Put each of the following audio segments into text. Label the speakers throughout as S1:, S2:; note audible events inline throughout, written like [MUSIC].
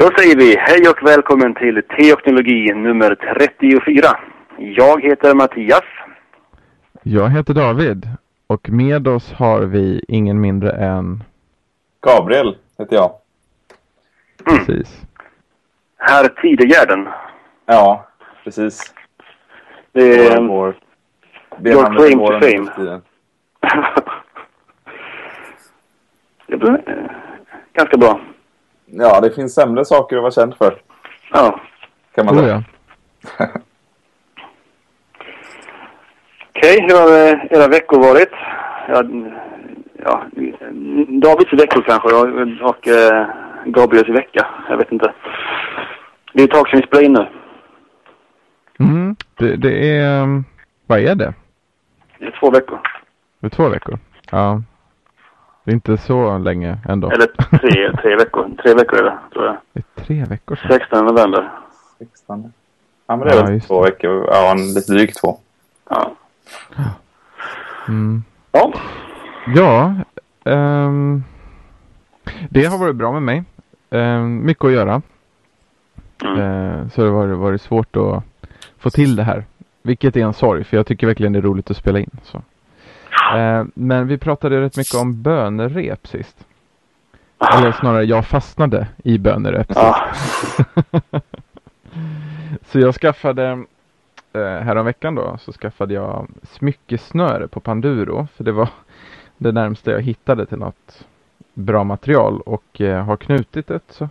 S1: Då säger vi hej och välkommen till Teoknologi nummer 34. Jag heter Mattias.
S2: Jag heter David och med oss har vi ingen mindre än...
S3: Gabriel heter jag.
S1: Mm.
S2: Precis.
S1: Herr Tidegärden.
S3: Ja, precis.
S1: Det är...
S3: Vår,
S1: Your claim to fame. det blir [LAUGHS] eh, ganska bra.
S3: Ja, det finns sämre saker att vara känd för.
S1: Ja.
S3: Kan man säga.
S2: ja. [LAUGHS]
S1: Okej, hur har eh, era veckor varit? Ja, ja, Davids veckor kanske och, och eh, Gabriels vecka. Jag vet inte. Det är ett tag sedan vi spelade in nu.
S2: Mm, det, det är... um, Vad är det?
S1: Det är två veckor.
S2: Det är två veckor? Ja. Det är inte så länge ändå.
S1: Eller tre, [LAUGHS] tre veckor. Tre veckor är det, tror jag.
S2: Det är tre veckor sedan.
S1: 16 november.
S3: 16. Ja, men det är
S2: Ja,
S3: två veckor. Ja, en lite drygt två.
S1: Ja.
S2: Mm.
S1: Ja.
S2: Ja. ehm, det har varit bra med mig. Um, mycket att göra.
S1: Mm.
S2: Eh, så det har varit, varit svårt att få till det här. Vilket är en sorg för jag tycker verkligen det är roligt att spela in. Så. Eh, men vi pratade rätt mycket om bönerep sist. Eller snarare jag fastnade i bönerep sist.
S1: Ja. [LAUGHS]
S2: Så jag skaffade eh, häromveckan då så skaffade jag smyckesnöre på Panduro. För det var [LAUGHS] det närmsta jag hittade till något bra material och eh, har knutit ett, så,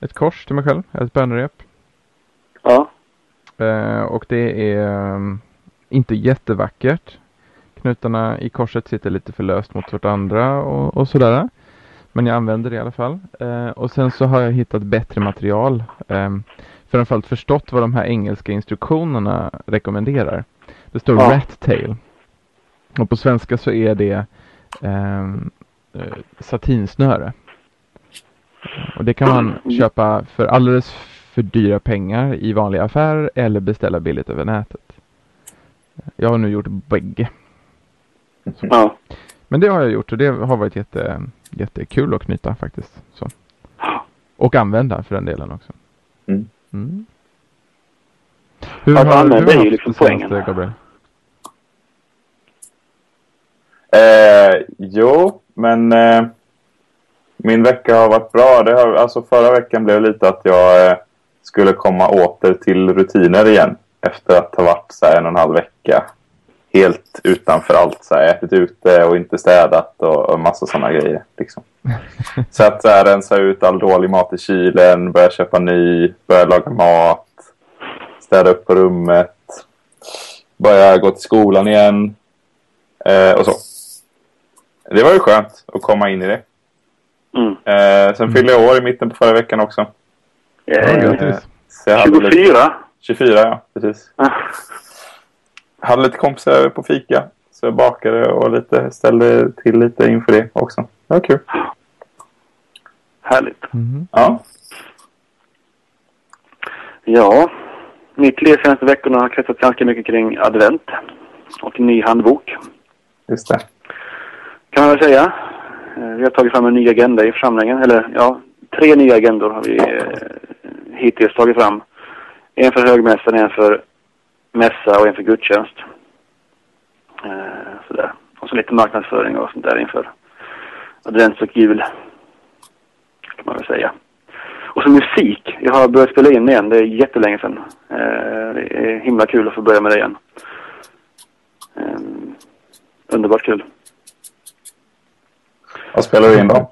S2: ett kors till mig själv, ett bönerep.
S1: Ja.
S2: Eh, och det är um, inte jättevackert. Knutarna i korset sitter lite för löst mot varandra och, och sådär. Men jag använder det i alla fall. Eh, och sen så har jag hittat bättre material. Eh, framförallt förstått vad de här engelska instruktionerna rekommenderar. Det står
S1: Ja.
S2: rat tail. Och på svenska så är det ehm, eh, satinsnöre. Och det kan man
S1: Mm.
S2: köpa för alldeles för dyra pengar i vanliga affärer eller beställa billigt över nätet. Jag har nu gjort bägge.
S1: Ja.
S2: Men det har jag gjort och det har varit jätte, jättekul att knyta faktiskt. Så. Och använda för den delen också.
S3: Mm.
S2: Mm. Hur
S1: Att
S2: har
S1: använda
S2: du
S1: är ju liksom poängen.
S2: Gabriel?
S3: Eh, jo, men eh, min vecka har varit bra. Det har, alltså förra veckan blev lite att jag eh, skulle komma åter till rutiner igen. Efter att ha varit så här, en och en halv vecka helt utanför allt. Så här, ätit ute och inte städat och, och massa sådana grejer. Liksom. [LAUGHS] Så att så här, rensa ut all dålig mat i kylen, börja köpa ny, börja laga mat, städa upp på rummet, börja gå till skolan igen eh, och så. Det var ju skönt att komma in i det.
S1: Mm.
S3: Eh, sen fyllde jag år i mitten på förra veckan också.
S2: Ja,
S1: Eh,
S2: grattis.
S3: Så jag hade lite,
S1: 24.
S3: 24, ja. Precis. Hade lite kompisar över på fika. Så jag bakade och lite, ställde till lite inför det också. Det var kul.
S1: Härligt.
S2: Mhm.
S3: Ja.
S1: Ja, mitt liv senaste veckorna har kretsat ganska mycket kring advent och ny handbok
S3: Just det.
S1: kan man väl säga. Eh, Vi har tagit fram en ny agenda i församlingen, eller ja, tre nya agendor har vi eh, hittills tagit fram. En för högmässan, en för mässa och en för gudstjänst. Eh, sådär. Och så lite marknadsföring och sånt där inför advent och jul. Kan man väl säga. Och så musik. Jag har börjat spela in igen. Det är jättelänge sedan. Eh, det är himla kul att få börja med det igen. Eh, underbart kul.
S3: Vad spelar du in då?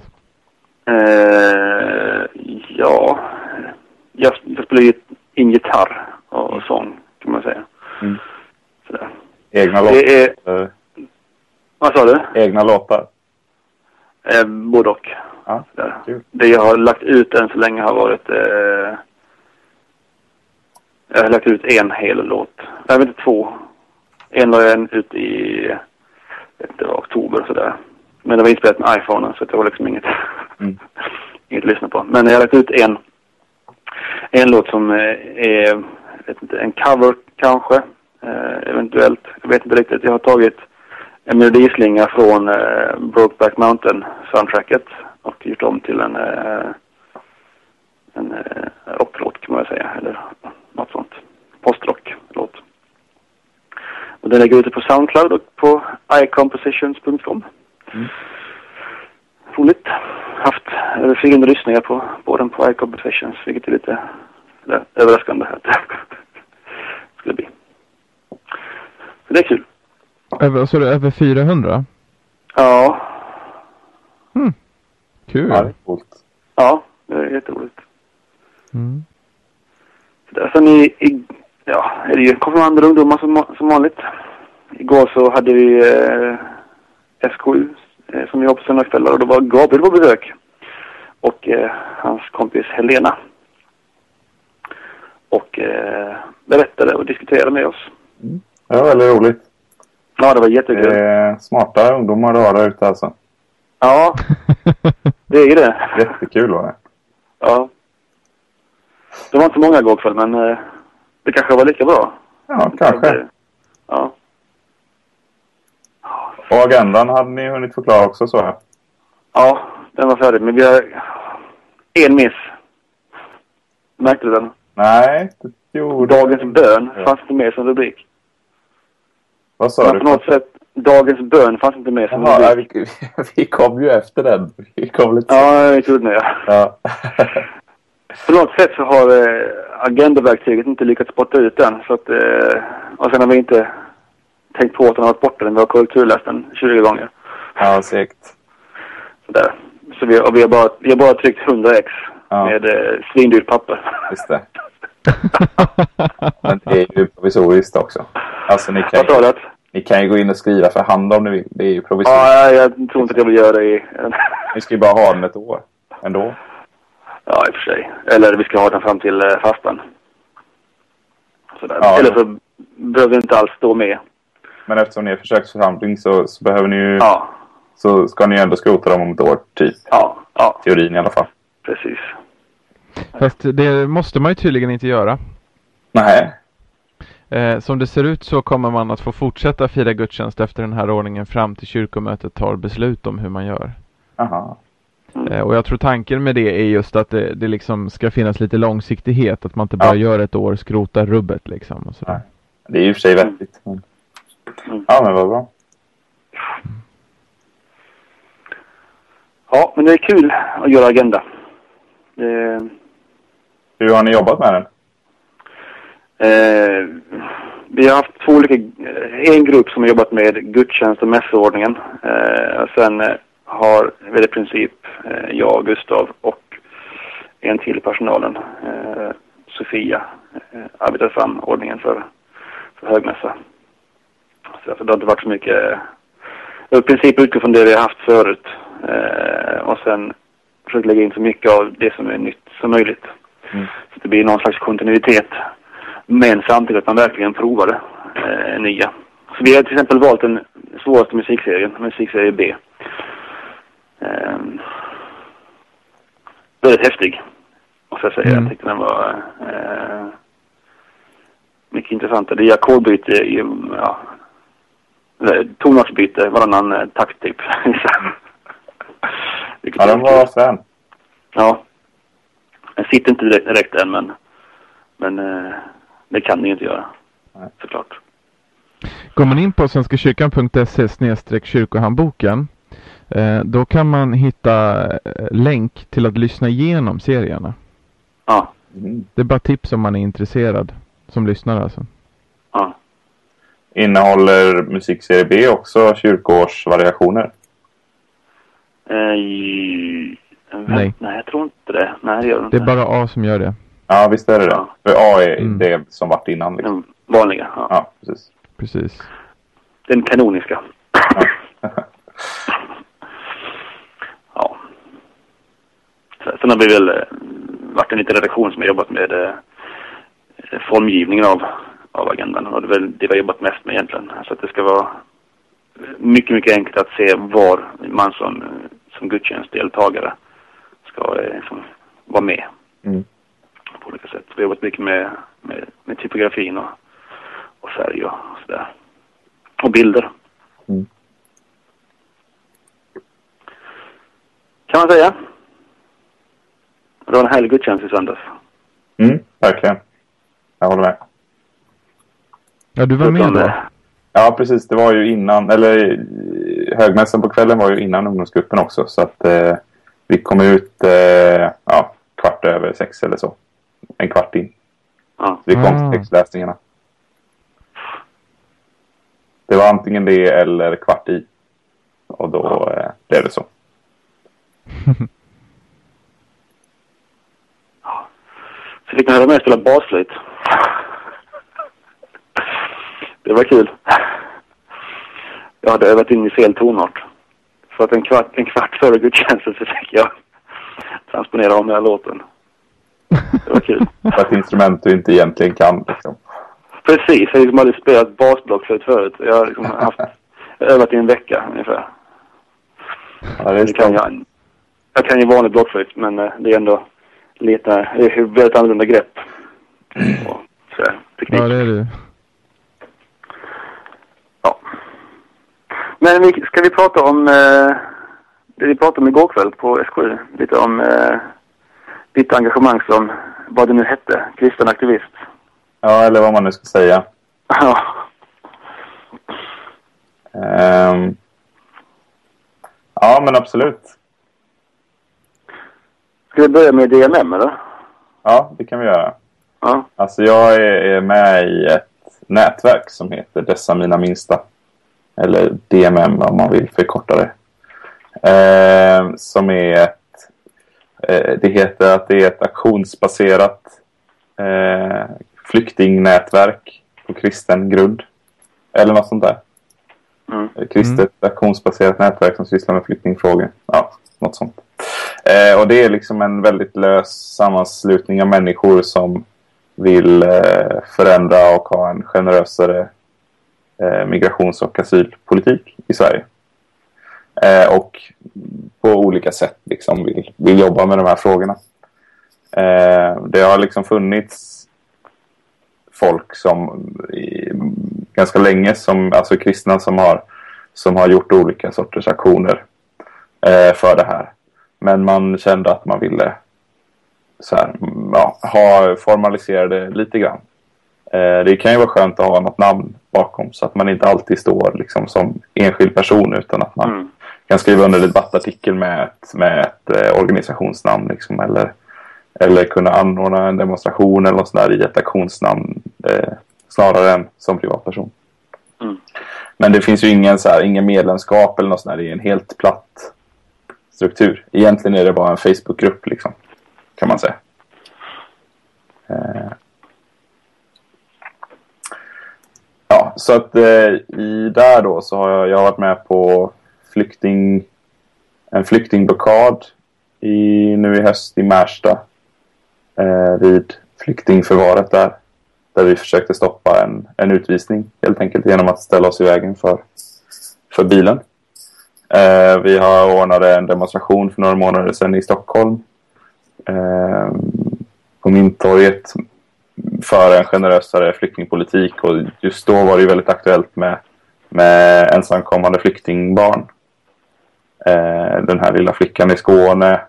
S1: Eh, ja, jag, jag spelar in gitarr och sång kan man säga.
S3: Mm.
S1: Sådär.
S3: Egna låtar?
S1: Det är,
S3: Eh,
S1: vad sa du?
S3: Egna låtar?
S1: Eh, både och.
S3: Ja.
S1: Det jag har lagt ut än så länge har varit eh, jag har lagt ut en hel låt. Jag vet inte två. En la jag ut i inte, oktober och sådär. Men det var inspelat med iPhonen så det var liksom inget,
S3: Mm. [LAUGHS]
S1: inget att lyssna på. Men jag har lagt ut en, en låt som eh, är vet inte, en cover kanske. Eh, eventuellt. Jag vet inte riktigt. Jag har tagit en melodislinga från eh, Brokeback Mountain soundtracket och gjort om till en, eh, en eh, rocklåt kan man väl säga, eller något sånt. Postrock-låt. Och den ligger ute på Soundcloud och på icompositions.com.
S3: Mm.
S1: Roligt. Haft över 400 lyssningar på, på den på iCompositions, vilket är lite eller, överraskande att [LAUGHS] det skulle bli. Så det är kul.
S2: Över, så är det över 400?
S1: Ja,
S2: Kul.
S3: Ja, det är coolt.
S1: ja, det är jätteroligt.
S2: Mm.
S1: Sen i, i ja, är det ju konfirmander ungdomar som, som vanligt. Igår så hade vi eh, SKU eh, som jobb på söndagskvällar och då var Gabriel på besök. Och eh, hans kompis Helena. Och eh, berättade och diskuterade med oss.
S3: Det var väldigt roligt.
S1: Ja, det var
S3: Det
S1: jättekul.
S3: är smarta ungdomar du har där ute alltså.
S1: Ja, [LAUGHS] det är ju det.
S3: Jättekul var det.
S1: Ja. Det var inte många igår kväll, men eh, det kanske var lika bra.
S3: Ja, kanske.
S1: Ja.
S3: Och agendan hade ni hunnit förklara också så här.
S1: Ja, den var färdig. Men vi har en miss. Märkte du den?
S3: Nej, det gjorde
S1: Dagens bön fanns inte med som rubrik.
S3: Vad sa
S1: Men
S3: du?
S1: på något sätt, dagens bön fanns inte med som
S3: Jaha, nej,
S1: rubrik.
S3: vi, [LAUGHS] vi kom ju efter den. Vi kom lite
S1: Ja, jag trodde det. Ja. [LAUGHS] På något sätt så har eh, agendaverktyget inte lyckats spotta ut den. Så att, eh, och sen har vi inte tänkt på att den har varit borta. Vi har korrekturläst den 20 gånger.
S3: ja, segt.
S1: Sådär. Så vi, och vi, har bara, vi har bara tryckt 100 ex
S3: Ja.
S1: med eh, svindyrt papper.
S3: Just det. [LAUGHS] Men det är ju provisoriskt också. Alltså ni kan,
S1: Vad sa du?
S3: ni kan ju gå in och skriva för hand om ni vill. Det är ju provisoriskt.
S1: Ja, jag tror inte att jag vill göra det i... [LAUGHS]
S3: Ni ska ju bara ha den ett år. Ändå.
S1: Ja, i och för sig. Eller vi ska ha den fram till eh, fastan.
S3: Ja.
S1: Eller så behöver vi inte alls stå med.
S3: Men eftersom ni är försöksförsamling så, så behöver ni ju...
S1: Ja,
S3: Så ska ni ändå skrota dem om ett år, typ.
S1: ja, ja,
S3: Teorin i alla fall.
S1: precis.
S2: Fast det måste man ju tydligen inte göra.
S3: Nej.
S2: Eh, som det ser ut så kommer man att få fortsätta fira gudstjänst efter den här ordningen fram till kyrkomötet tar beslut om hur man gör.
S3: Aha.
S2: Eh, och jag tror tanken med det är just att det, det liksom ska finnas lite långsiktighet. Att man inte bara
S3: Ja.
S2: gör ett år, skrotar rubbet liksom. Och sådär.
S3: Nej. Det är ju för sig vettigt. Men...
S1: Mm.
S3: Ja, men vad bra.
S1: Ja, men det är kul att göra agenda. Det,
S3: hur har ni jobbat med den?
S1: eh, vi har haft två olika, en grupp som har jobbat med gudstjänst och mässordningen. Eh, sen eh, har väl i princip eh, jag, Gustav och en till i personalen, eh, Sofia, eh, arbetat fram ordningen för, för högmässa. Så alltså, det har inte varit så mycket, eh, har i princip utgått från det vi har haft förut. Eh, och sen försökt lägga in så mycket av det som är nytt som möjligt.
S3: Mm.
S1: Så det blir någon slags kontinuitet. Men samtidigt att man verkligen provar det eh, nya. Så vi har till exempel valt den svåraste musikserien, musikserie B. Eh, väldigt häftig, måste jag säga.
S2: Mm.
S1: Jag tyckte den var eh, mycket intressant. Det är ackordbyte i, ja, eller tonartsbyte varannan eh, takt typ. [LAUGHS]
S3: Ja, den var frän.
S1: Ja. Den sitter inte direkt, direkt än men, men eh, det kan ni ju inte göra.
S3: Nej.
S1: Såklart.
S2: Går man in på svenskakyrkan.se kyrkohandboken eh, då kan man hitta eh, länk till att lyssna igenom serierna.
S1: Ja.
S3: Mm.
S2: Det är bara tips om man är intresserad som lyssnare alltså.
S1: Ja.
S3: Innehåller musikserie B också kyrkoårsvariationer?
S1: Eh, i-
S2: Nej.
S1: Nej, jag tror inte det. Nej, det gör det
S2: Det
S1: inte.
S2: är bara A som gör det.
S3: Ja, visst är det det.
S1: Ja.
S3: För A är
S2: Mm.
S3: det som varit innan. Liksom.
S1: Den vanliga. Ja.
S3: Ja, precis.
S2: Precis.
S1: Den kanoniska.
S3: Ja. [LAUGHS]
S1: Ja. Så- Sen har vi väl eh, varit en liten redaktion som har jobbat med eh, formgivningen av, av agendan. Och det är väl det vi har jobbat mest med egentligen. Så att det ska vara mycket, mycket enkelt att se var man som, eh, som gudstjänstdeltagare ska eh, liksom vara med
S3: Mm.
S1: på olika sätt. Vi har jobbat mycket med, med, med typografin och, och färg och sådär. Och bilder.
S3: Mm.
S1: Kan man säga. Det var en härlig gudstjänst i söndags.
S3: Mm, verkligen. Jag håller med.
S2: Ja, du var med då?
S3: Ja, precis. Det var ju innan, eller eh, högmässan på kvällen var ju innan ungdomsgruppen också. Så att eh, vi kom ut eh, ja, kvart över sex eller så. En kvart in.
S1: Ja.
S3: Vi kom till textläsningarna. Det var antingen det eller kvart i. Och då eh, blev det så.
S1: Så fick man höra mig spela basflöjt. Det var kul. Jag hade övat in i fel tonart. För att en kvart, en kvart före gudstjänsten så fick jag transponera om den här låten. Det var kul. [LAUGHS]
S3: För ett instrument du inte egentligen kan. Liksom.
S1: Precis, jag har liksom aldrig spelat basblockflöjt förut. Jag har liksom haft, övat i en vecka ungefär.
S3: Ja, det
S1: Det kan jag, jag kan ju vanlig blockflöjt men eh, det är ändå lite, det är väldigt annorlunda grepp. Och sådär, teknik.
S2: Ja, det är du.
S1: Ja. Men vi, ska vi prata om eh, det vi pratade om igår kväll på S7? Lite om eh, ditt engagemang som, vad det nu hette, kristen aktivist.
S3: Ja, eller vad man nu ska säga.
S1: Ja.
S3: Ehm. ja, men absolut.
S1: Ska vi börja med DMM eller?
S3: Ja, det kan vi göra.
S1: Ja.
S3: Alltså jag är med i ett nätverk som heter Dessa Mina Minsta. Eller DMM om man vill förkorta det. Eh, som är ett... Eh, det heter att det är ett aktionsbaserat eh, flyktingnätverk på kristen grund. Eller något sånt där.
S1: Mm.
S3: Kristet aktionsbaserat nätverk som sysslar med flyktingfrågor. Ja, något sånt. Eh, och det är liksom en väldigt lös sammanslutning av människor som vill eh, förändra och ha en generösare Eh, migrations och asylpolitik i Sverige. Eh, och på olika sätt liksom vill, vill jobba med de här frågorna. Eh, det har liksom funnits folk som i, ganska länge, som, alltså kristna som har, som har gjort olika sorters aktioner eh, för det här. Men man kände att man ville så här, mm, ja, ha, formalisera det lite grann. Eh, det kan ju vara skönt att ha något namn bakom så att man inte alltid står liksom som enskild person utan att man
S1: Mm.
S3: kan skriva under en debattartikel med ett, med ett eh, organisationsnamn liksom, eller, eller kunna anordna en demonstration eller något sånt där i ett aktionsnamn eh, snarare än som privatperson.
S1: Mm.
S3: Men det finns ju ingen, så här, ingen medlemskap eller något sånt där. Det är en helt platt struktur. Egentligen är det bara en Facebookgrupp liksom, kan man säga. Eh. Ja, så att eh, i där då så har jag, jag har varit med på flykting, en flyktingblockad i, nu i höst i Märsta. Eh, vid flyktingförvaret där. Där vi försökte stoppa en, en utvisning helt enkelt genom att ställa oss i vägen för, för bilen. Eh, vi har ordnat en demonstration för några månader sedan i Stockholm. Eh, på Mynttorget för en generösare flyktingpolitik och just då var det ju väldigt aktuellt med, med ensamkommande flyktingbarn. Eh, den här lilla flickan i Skåne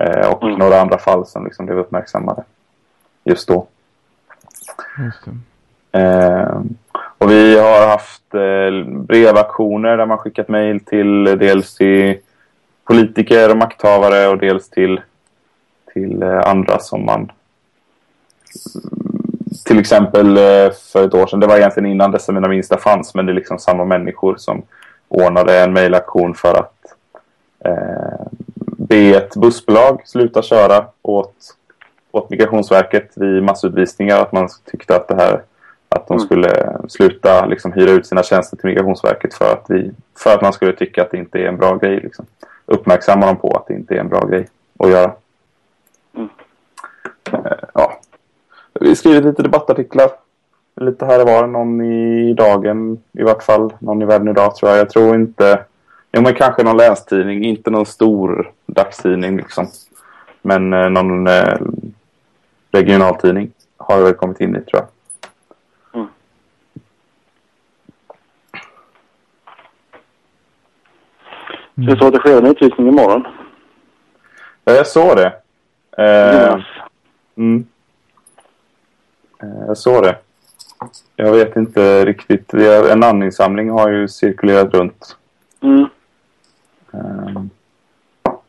S3: eh, och
S1: Mm.
S3: några andra fall som liksom blev uppmärksammade just då.
S2: Just.
S3: Eh, och vi har haft eh, brevaktioner där man skickat mejl till dels till politiker och makthavare och dels till, till eh, andra som man till exempel eh, för ett år sedan, det var egentligen innan dessa mina minsta fanns, men det är liksom samma människor som ordnade en mejlaktion för att eh, be ett bussbolag sluta köra åt, åt Migrationsverket vid massutvisningar. Att man tyckte att det här att de
S1: Mm.
S3: skulle sluta liksom, hyra ut sina tjänster till Migrationsverket för att, vi, för att man skulle tycka att det inte är en bra grej. Liksom. Uppmärksamma dem på att det inte är en bra grej att göra.
S1: Mm.
S3: Eh, ja. Vi skrivit lite debattartiklar. Lite här och var. Någon i Dagen i vart fall. Någon i Världen idag tror jag. Jag tror inte... Jo men kanske någon länstidning. Inte någon stor dagstidning liksom. Men eh, någon eh, regionaltidning har väl kommit in i tror jag.
S1: Så det står att det sker en utvisning imorgon.
S3: Ja, jag såg det. Eh,
S1: Jonas.
S3: mm. Eh, jag såg det. Jag vet inte riktigt. En namninsamling har ju cirkulerat runt.
S1: Mm.
S3: Eh,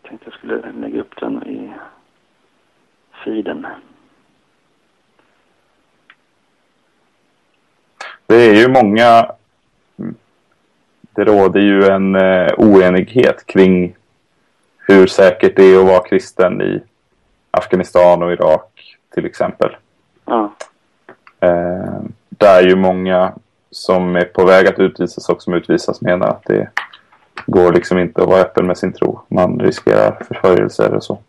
S1: Tänkte jag skulle lägga upp den i feeden.
S3: det är ju många... Det råder ju en eh, oenighet kring hur säkert det är att vara kristen i Afghanistan och Irak till exempel.
S1: Ja.
S3: Eh, där ju många som är på väg att utvisas och som utvisas menar att det går liksom inte att vara öppen med sin tro. Man riskerar förföljelser och så.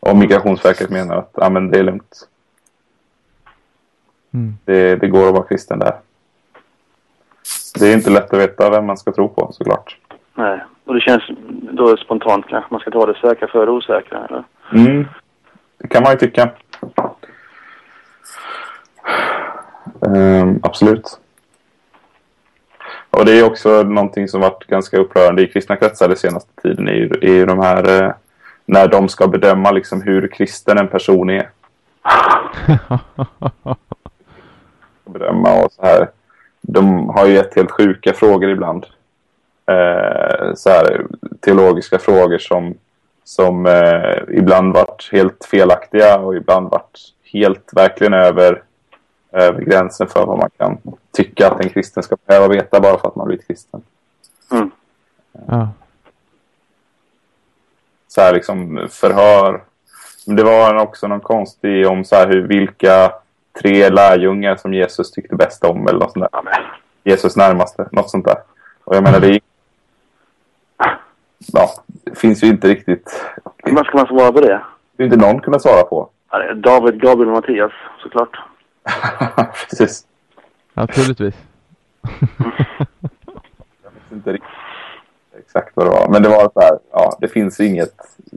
S3: Och Migrationsverket menar att ja, men det är lugnt.
S2: Mm.
S3: Det, det går att vara kristen där. Det är inte lätt att veta vem man ska tro på såklart.
S1: Nej. Och det känns då spontant kanske man ska ta det säkra för det osäkra. Eller?
S3: Mm. Det kan man ju tycka. Ehm, absolut. Och det är också någonting som varit ganska upprörande i kristna kretsar den senaste tiden. är är de här eh, när de ska bedöma liksom hur kristen en person är. [LAUGHS] Bedöma och så här. De har ju gett helt sjuka frågor ibland. Eh, så här, teologiska frågor som, som eh, ibland varit helt felaktiga och ibland varit helt verkligen över, över gränsen för vad man kan tycka att en kristen ska behöva veta bara för att man blivit kristen.
S1: Mm.
S2: Ja.
S3: så här liksom förhör. Men det var också någon konstig om så här hur, vilka tre lärjungar som Jesus tyckte bäst om eller något sånt där. Jesus närmaste, något sånt där. Och jag menar det Ja, det finns ju inte riktigt...
S1: Vad ska man svara på det?
S3: Det är inte någon kunna svara på.
S1: David, Gabriel och Mattias såklart. [LAUGHS]
S3: Precis.
S2: Naturligtvis.
S3: Jag vet inte riktigt exakt vad det var. Men det var så här, ja, det finns inget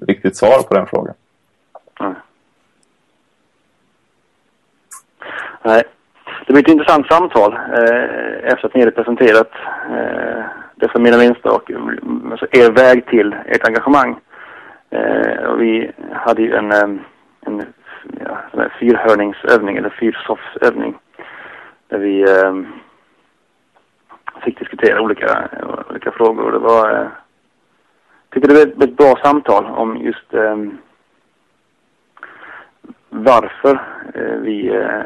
S3: riktigt svar på den frågan.
S1: Nej. Nej. Det blir ett intressant samtal eh, efter att ni hade presenterat eh, det för mina minsta och eh, alltså er väg till ert engagemang. Eh, och vi hade ju en, eh, en ja, sån här fyrhörningsövning eller fyrsoffsövning där vi eh, fick diskutera olika, olika frågor. Och det var, eh, jag tyckte det var ett, ett bra samtal om just eh, varför eh, vi eh,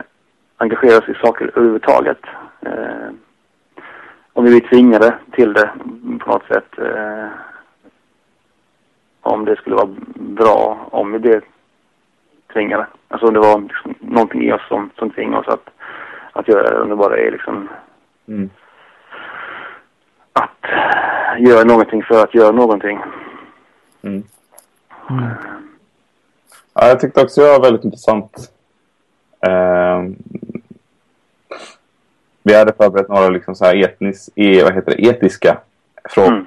S1: engagerar oss i saker överhuvudtaget. Eh, om vi blir tvingade till det på något sätt. Eh, om det skulle vara bra om vi blev tvingade. Alltså det var liksom någonting i oss som, som tvingar oss att, att göra det. Om det bara är liksom
S3: Mm.
S1: att göra någonting för att göra någonting.
S3: Mm.
S2: Mm.
S3: Ja, jag tyckte också det var väldigt intressant. Ehm, vi hade förberett några liksom så här etnis, e, vad heter det, etiska frågor.
S1: Mm.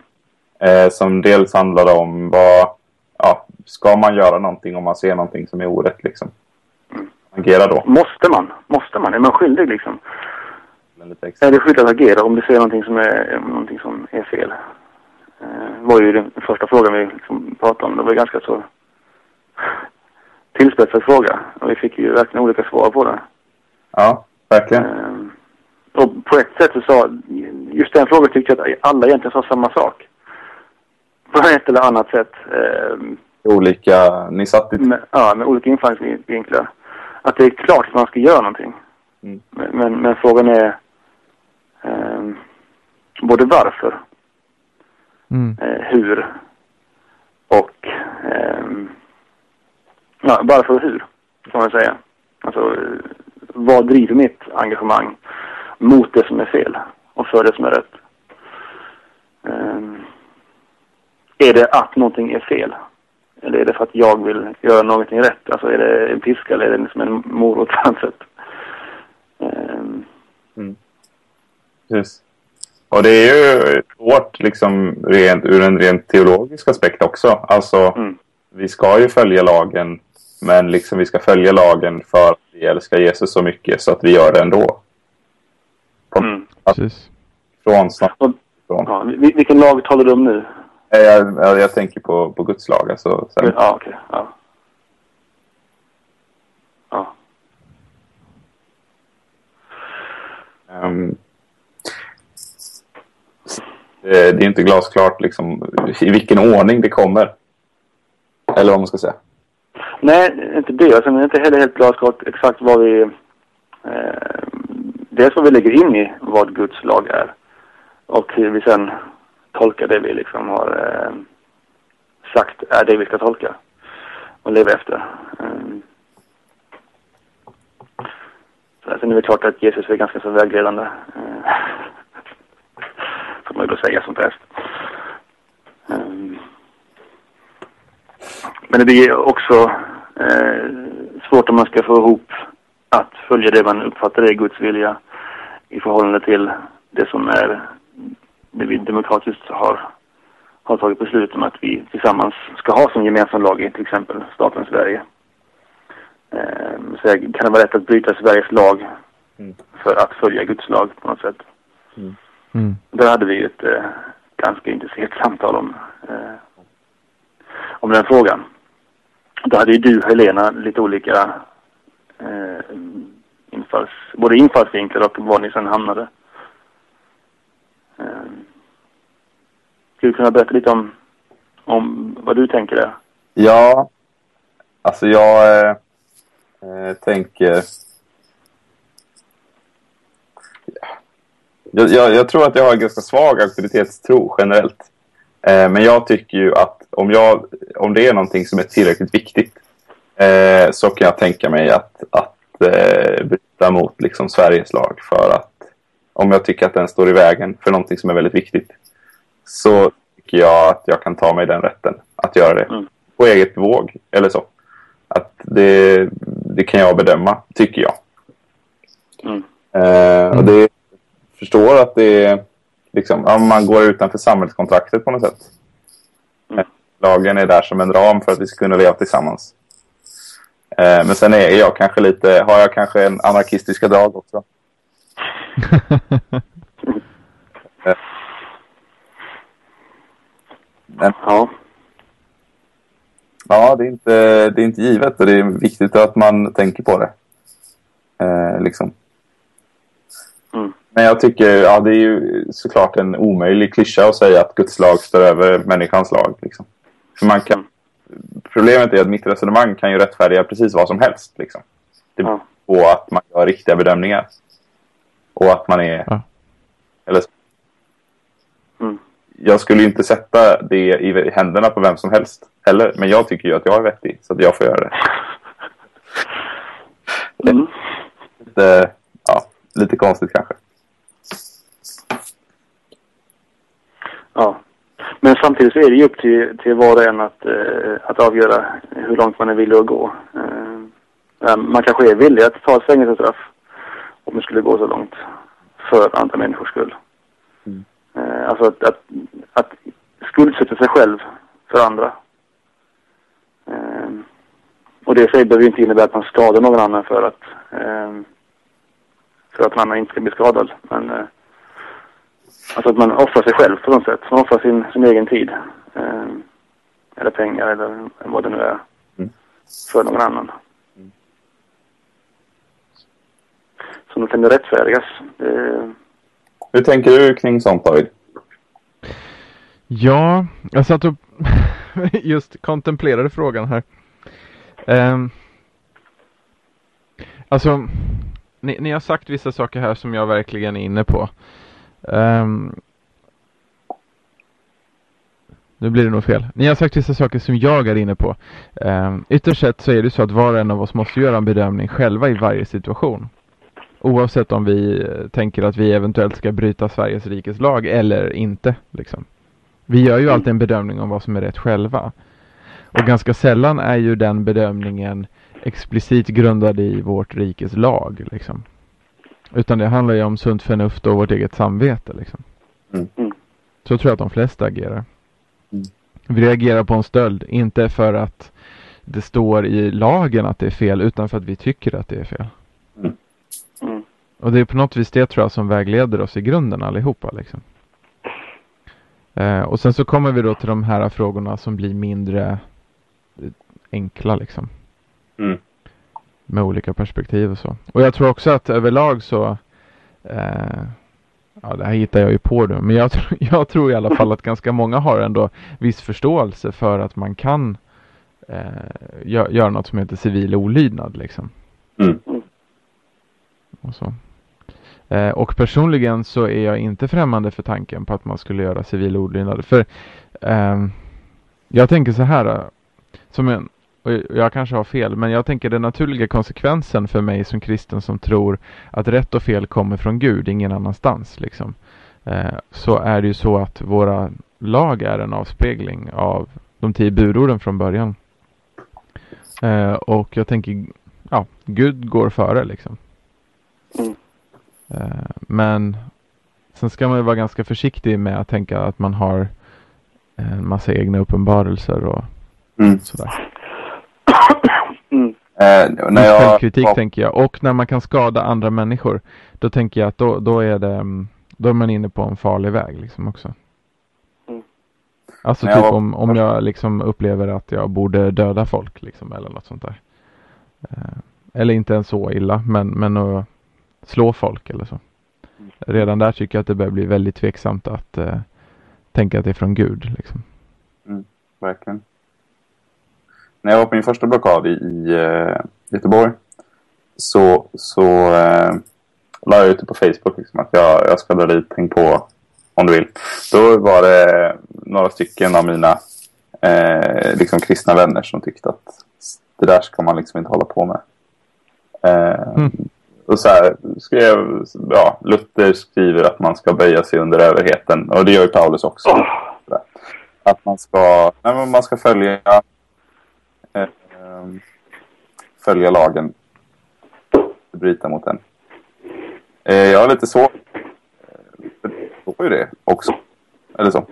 S3: Eh, som dels handlade om vad, ska man göra någonting om man ser någonting som är orätt liksom? Agera då.
S1: Måste man? Måste man? Är man skyldig liksom? Är det skyldigt att agera om du ser någonting som är, någonting som är fel? Eh, var ju den första frågan vi liksom pratade om. Det var ganska så [LAUGHS] tillspetsad fråga. Och vi fick ju verkligen olika svar på det.
S3: Ja, verkligen.
S1: Eh, och på ett sätt så sa, just den frågan tyckte jag att alla egentligen sa samma sak. På ett eller annat sätt.
S3: Olika, ni satt i...
S1: med, ja, med olika infallsvinklar. Att det är klart att man ska göra någonting.
S3: Mm.
S1: Men, men, men frågan är eh, både varför,
S2: Mm.
S1: eh, hur och eh, ja, varför och hur, kan man säga. Alltså, vad driver mitt engagemang mot det som är fel och för det som är rätt? Eh, är det att någonting är fel? Eller är det för att jag vill göra någonting rätt? Alltså är det en piska eller är det liksom en morot på något sätt? Ehm,
S3: Precis. Och det är ju svårt liksom rent, ur en rent teologisk aspekt också. Alltså,
S1: mm,
S3: vi ska ju följa lagen, men liksom vi ska följa lagen för att vi älskar Jesus så mycket så att vi gör det ändå.
S1: mm.
S2: Precis.
S3: Från snart
S1: Och-. Ja, vil- vilken lag talar du om nu?
S3: jag, jag, jag tänker på, på Guds lag. Alltså.
S1: Ja, okej. Okay. Ja. ja.
S3: Um, det, det är inte glasklart liksom, i vilken ordning det kommer. Eller vad man ska säga.
S1: Nej, inte det. Alltså, det är inte heller helt glasklart exakt vad vi... Eh, dels vad vi lägger in i vad Guds lag är. Och hur vi sen tolka det vi liksom har eh, sagt är det vi ska tolka. Och leva efter. Eh, så alltså, sen är det klart att Jesus är ganska så vägledande. Eh, [LAUGHS] får man ju då säga som präst. Um, ehm. men det är också eh, svårt om man ska få ihop att följa det man uppfattar är Guds vilja i förhållande till det som är det vi demokratiskt har, har tagit beslut om att vi tillsammans ska ha som gemensam lag i till exempel staten Sverige. Eh, så kan det vara rätt att bryta Sveriges lag mm. för att följa Guds lag på något sätt. Mm. Mm. Där hade vi ett eh, ganska intensivt samtal om, eh, om den frågan. Då hade ju du Helena lite olika eh, infalls, både infallsvinklar och var ni sen hamnade. Eh, skulle du kunna berätta lite om, om vad du tänker där?
S3: Ja, alltså jag eh, eh tänker... Jag, jag, jag, tror att jag har en ganska svag auktoritetstro generellt. Eh, men jag tycker ju att om, jag, om det är någonting som är tillräckligt viktigt eh, så kan jag tänka mig att, att eh, bryta mot liksom, Sveriges lag för att om jag tycker att den står i vägen för någonting som är väldigt viktigt så tycker jag att jag kan ta mig den rätten att göra det mm. på eget våg eller så. Att det, det kan jag bedöma, tycker jag. Mm. Eh, och det förstår att det är liksom, ja, man går utanför samhällskontraktet på något sätt. Mm. Lagen är där som en ram för att vi ska kunna leva tillsammans. Eh, men sen är jag kanske lite, har jag kanske en anarkistiska drag också. [LAUGHS] men, ja. Ja, det är, inte, det är inte givet och det är viktigt att man tänker på det. Eh, liksom. Mm. Men jag tycker, ja det är ju såklart en omöjlig klyscha att säga att Guds lag står över människans lag. Liksom. För man kan, problemet är att mitt resonemang kan ju rättfärdiga precis vad som helst. Liksom. Det beror på att man gör riktiga bedömningar. Och att man är... Ja. Eller, mm. Jag skulle inte sätta det i händerna på vem som helst heller. Men jag tycker ju att jag är vettig, så att jag får göra det. Mm. Lite, ja, lite konstigt kanske.
S1: Ja. Men samtidigt så är det ju upp till, till var och en att, eh, att avgöra hur långt man är villig att gå. Eh, man kanske är villig att ta ett fängelsestraff om det skulle gå så långt för andra människors skull. Mm. Eh, alltså att, att, att skuldsätta sig själv för andra. Eh, och det i sig behöver ju inte innebära att man skadar någon annan för att eh, för att någon annan inte ska bli skadad. Men eh, Alltså att man offrar sig själv på något sätt. Man offrar sin, sin egen tid. Eh, eller pengar eller vad det nu är. Mm. För någon annan. Mm. Så då kan rättfärdigas. Det...
S3: Hur tänker du kring sånt David?
S2: Ja, jag satt och [LAUGHS] just kontemplerade frågan här. Um, alltså, ni, ni, har sagt vissa saker här som jag verkligen är inne på. Um, nu blir det nog fel. Ni har sagt vissa saker som jag är inne på. Um, ytterst sett så är det så att var och en av oss måste göra en bedömning själva i varje situation. Oavsett om vi eh, tänker att vi eventuellt ska bryta Sveriges rikes lag eller inte. Liksom. Vi gör ju alltid en bedömning om vad som är rätt själva. Och ganska sällan är ju den bedömningen explicit grundad i vårt rikes lag. Liksom. Utan det handlar ju om sunt förnuft och vårt eget samvete liksom. Mm. mm. Så tror jag att de flesta agerar. Mm. Vi reagerar på en stöld, inte för att det står i lagen att det är fel, utan för att vi tycker att det är fel. Mm. mm. Och det är på något vis det tror jag som vägleder oss i grunden allihopa liksom. Eh, och sen så kommer vi då till de här frågorna som blir mindre enkla liksom. Mm med olika perspektiv och så. Och jag tror också att överlag så eh, ja det här hittar jag ju på nu, men jag, tr [LAUGHS] jag tror i alla fall att ganska många har ändå viss förståelse för att man kan eh, gö göra något som heter civil olydnad liksom.
S3: Mm.
S2: Och, så. Eh, och personligen så är jag inte främmande för tanken på att man skulle göra civil olydnad. För eh, jag tänker så här, eh, som en, och jag kanske har fel, men jag tänker den naturliga konsekvensen för mig som kristen som tror att rätt och fel kommer från Gud, ingen annanstans. Liksom. Eh, så är det ju så att våra lag är en avspegling av de tio budorden från början. Eh, och jag tänker, ja, Gud går före liksom.
S1: Mm.
S2: Eh, men sen ska man ju vara ganska försiktig med att tänka att man har en massa egna uppenbarelser och
S3: Mm.
S2: sådär.
S1: Mm. [COUGHS]
S3: Eh, när jag,
S2: Självkritik
S3: var-
S2: tänker jag. Och när man kan skada andra människor. Då tänker jag att då, då är det mm, Då är man inne på en farlig väg liksom också.
S1: Mm.
S2: Alltså
S3: När
S2: typ
S3: var-
S2: om, om jag liksom upplever att jag borde döda folk liksom eller något sånt där. Eh, eller inte ens så illa men, men att slå folk eller så.
S3: Mm.
S2: Redan där tycker jag att det börjar bli väldigt tveksamt att eh, tänka att det är från Gud liksom.
S3: Verkligen. När jag var på min första blockad i, i eh, Göteborg så, så eh, la jag ut det på Facebook liksom, att jag, jag ska dra dit, tänk på om du vill. Då var det några stycken av mina eh, liksom kristna vänner som tyckte att det där ska man liksom inte hålla på med. Eh,
S2: Mm.
S3: Och så här skrev, ja, Luther skriver att man ska böja sig under överheten och det gör ju Paulus också
S1: Åh,
S3: att man ska, nej, man ska följa eh, följa lagen bryta mot den. Eh, jag har lite svårt det står ju det också. Eller så.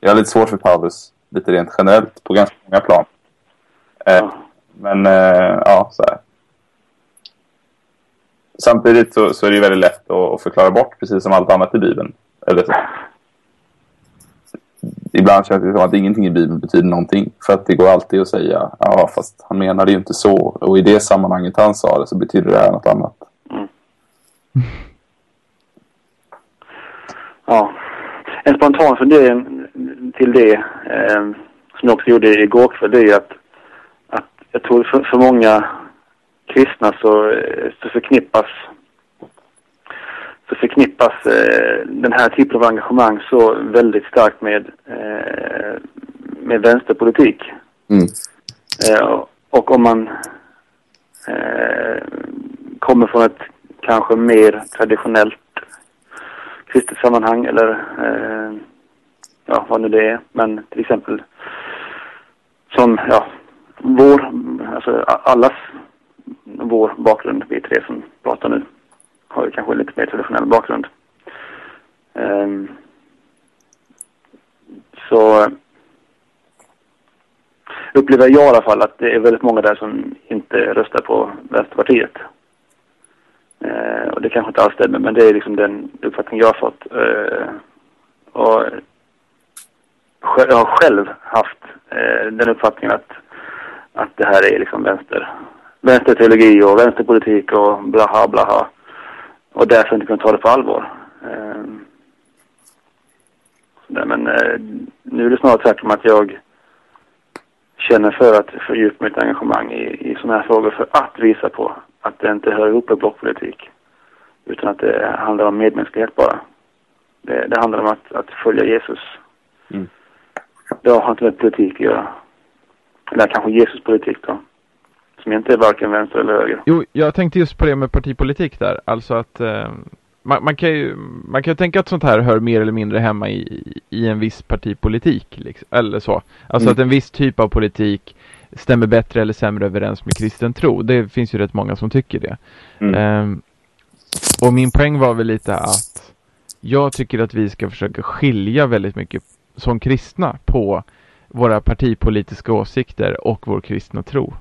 S3: Jag har lite svårt för Paulus lite rent generellt på ganska många plan. Eh, men eh, ja, så här. Samtidigt så, så är det ju väldigt lätt att, att förklara bort precis som allt annat i Bibeln. Eller så. Ibland känns det som att ingenting i Bibeln betyder någonting. För att det går alltid att säga, ja fast han menade ju inte så. Och i det sammanhanget han sa det så betyder det här något annat. Mm.
S1: Ja. En spontan fundering till det, eh, som jag också gjorde igår kväll, det är att, att jag tror för, för många kristna så, eh, så förknippas så förknippas eh, den här typen av engagemang så väldigt starkt med, eh, med vänsterpolitik.
S3: Mm.
S1: Eh, och om man eh, kommer från ett kanske mer traditionellt kristet sammanhang eller eh, ja, vad nu det är. Men till exempel som, ja, vår, alltså allas vår bakgrund, vi tre som pratar nu, har ju kanske lite mer traditionell bakgrund. Um, så upplever jag i alla fall att det är väldigt många där som inte röstar på Vänsterpartiet. Uh, och det kanske inte alls stämmer, men det är liksom den uppfattning jag har fått. Uh, och jag har själv haft uh, den uppfattningen att, att det här är liksom vänster, vänsterteologi och vänsterpolitik och blaha blaha. Och därför inte kunna ta det på allvar. Eh, sådär, men eh, nu är det snarare tvärtom att jag känner för att fördjupa mitt engagemang i, i sådana här frågor för att visa på att det inte hör ihop med blockpolitik. Utan att det handlar om medmänsklighet bara. Det, det handlar om att, att följa Jesus.
S3: Mm.
S1: Det har inte med politik att göra. Eller kanske Jesus politik då. Som inte är varken vänster eller höger.
S2: Jo, jag tänkte just på det med partipolitik där. Alltså att eh, man, man, kan ju, man kan ju tänka att sånt här hör mer eller mindre hemma i, i en viss partipolitik. Liksom, eller så. Alltså
S3: Mm.
S2: att en viss typ av politik stämmer bättre eller sämre överens med kristen tro. Det finns ju rätt många som tycker det.
S3: Mm.
S2: Ehm, och min poäng var väl lite att jag tycker att vi ska försöka skilja väldigt mycket som kristna på våra partipolitiska åsikter och vår kristna tro.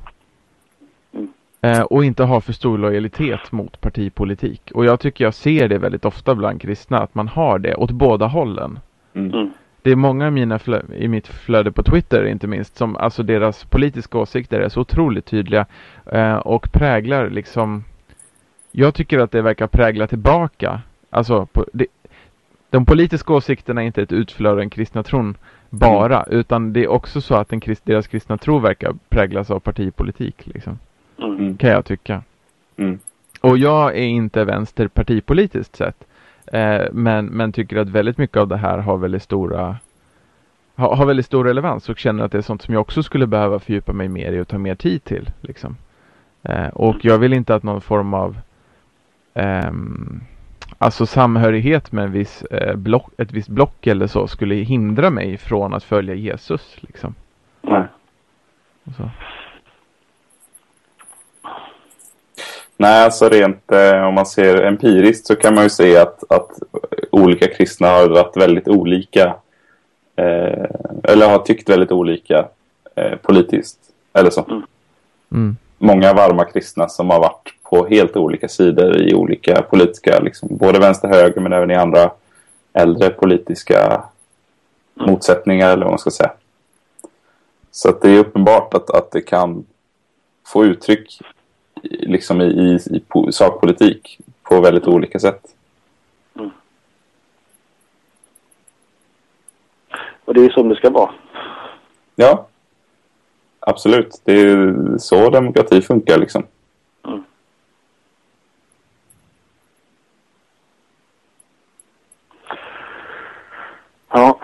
S2: Eh, och inte ha för stor lojalitet mot partipolitik. Och jag tycker jag ser det väldigt ofta bland kristna, att man har det åt båda hållen.
S3: Mm.
S1: Mm.
S2: Det är många i, mina i mitt flöde på Twitter inte minst, som alltså deras politiska åsikter är så otroligt tydliga eh, och präglar liksom Jag tycker att det verkar prägla tillbaka Alltså, på, det, de politiska åsikterna är inte ett utflöde av den kristna tron bara, mm. utan det är också så att den, deras kristna tro verkar präglas av partipolitik. Liksom. Mm. Kan jag tycka. Mm. Och jag är inte vänster partipolitiskt sett. Eh, men, men tycker att väldigt mycket av det här har väldigt stora har, har väldigt stor relevans och känner att det är sånt som jag också skulle behöva fördjupa mig mer i och ta mer tid till. Liksom. Eh, och jag vill inte att någon form av eh, alltså samhörighet med en viss, eh, block, ett visst block eller så skulle hindra mig från att följa Jesus. Liksom.
S3: Nej. Så. Nej, alltså rent eh, om man ser empiriskt så kan man ju se att, att olika kristna har varit väldigt olika. Eh, eller har tyckt väldigt olika eh, politiskt. Eller så. Mm. mm. Många varma kristna som har varit på helt olika sidor i olika politiska, liksom, både vänster höger men även i andra äldre politiska mm. motsättningar eller vad man ska säga. Så att det är uppenbart att, att det kan få uttryck liksom i, i, i sakpolitik på väldigt olika sätt. Mm.
S1: Och det är som det ska vara.
S3: Ja, absolut. Det är så demokrati funkar liksom. Mm.
S1: Ja,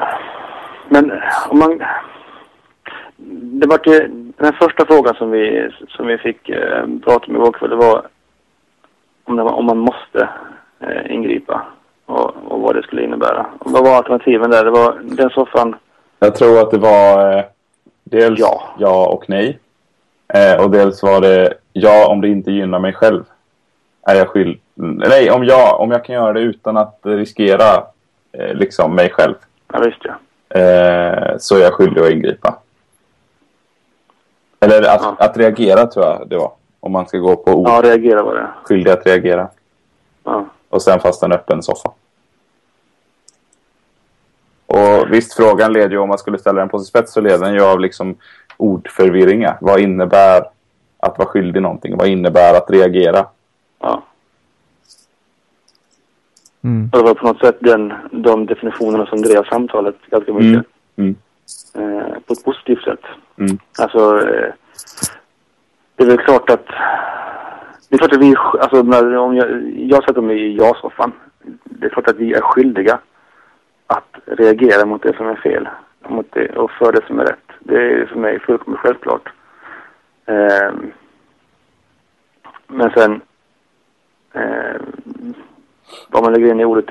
S1: men om man... Det var ju den första frågan som vi, som vi fick eh, prata om igår kväll, det var om, det om man måste eh, ingripa och, och, vad det skulle innebära. Vad var alternativen där? Det var den soffan?
S3: Jag tror att det var eh, dels ja. ja och nej. Eh, och dels var det ja om det inte gynnar mig själv. Är jag skyld... Nej, om jag, om jag kan göra det utan att riskera eh, liksom mig själv.
S1: Ja, visst ja.
S3: Eh, så är jag skyldig att ingripa. Eller att, ja. att reagera tror jag det var. Om man ska gå på ord.
S1: Ja, reagera var det.
S3: Skyldig att reagera.
S1: Ja.
S3: Och sen fast en öppen soffa. Och visst, frågan leder ju om man skulle ställa den på sin spets så leder den ju av liksom ordförvirringar. Vad innebär att vara skyldig någonting? Vad innebär att reagera?
S1: Ja. Mm. Det var på något sätt den, de definitionerna som drev samtalet ganska mycket. Mm. Mm. Eh, på ett positivt sätt. Mm. Alltså, eh, det är väl klart att... Det är klart att vi, alltså om jag, jag sätter mig i ja-soffan. Det är klart att vi är skyldiga att reagera mot det som är fel. Mot det, och för det som är rätt. Det är för mig fullkomligt självklart. Eh, men sen... Eh, vad man lägger in i ordet...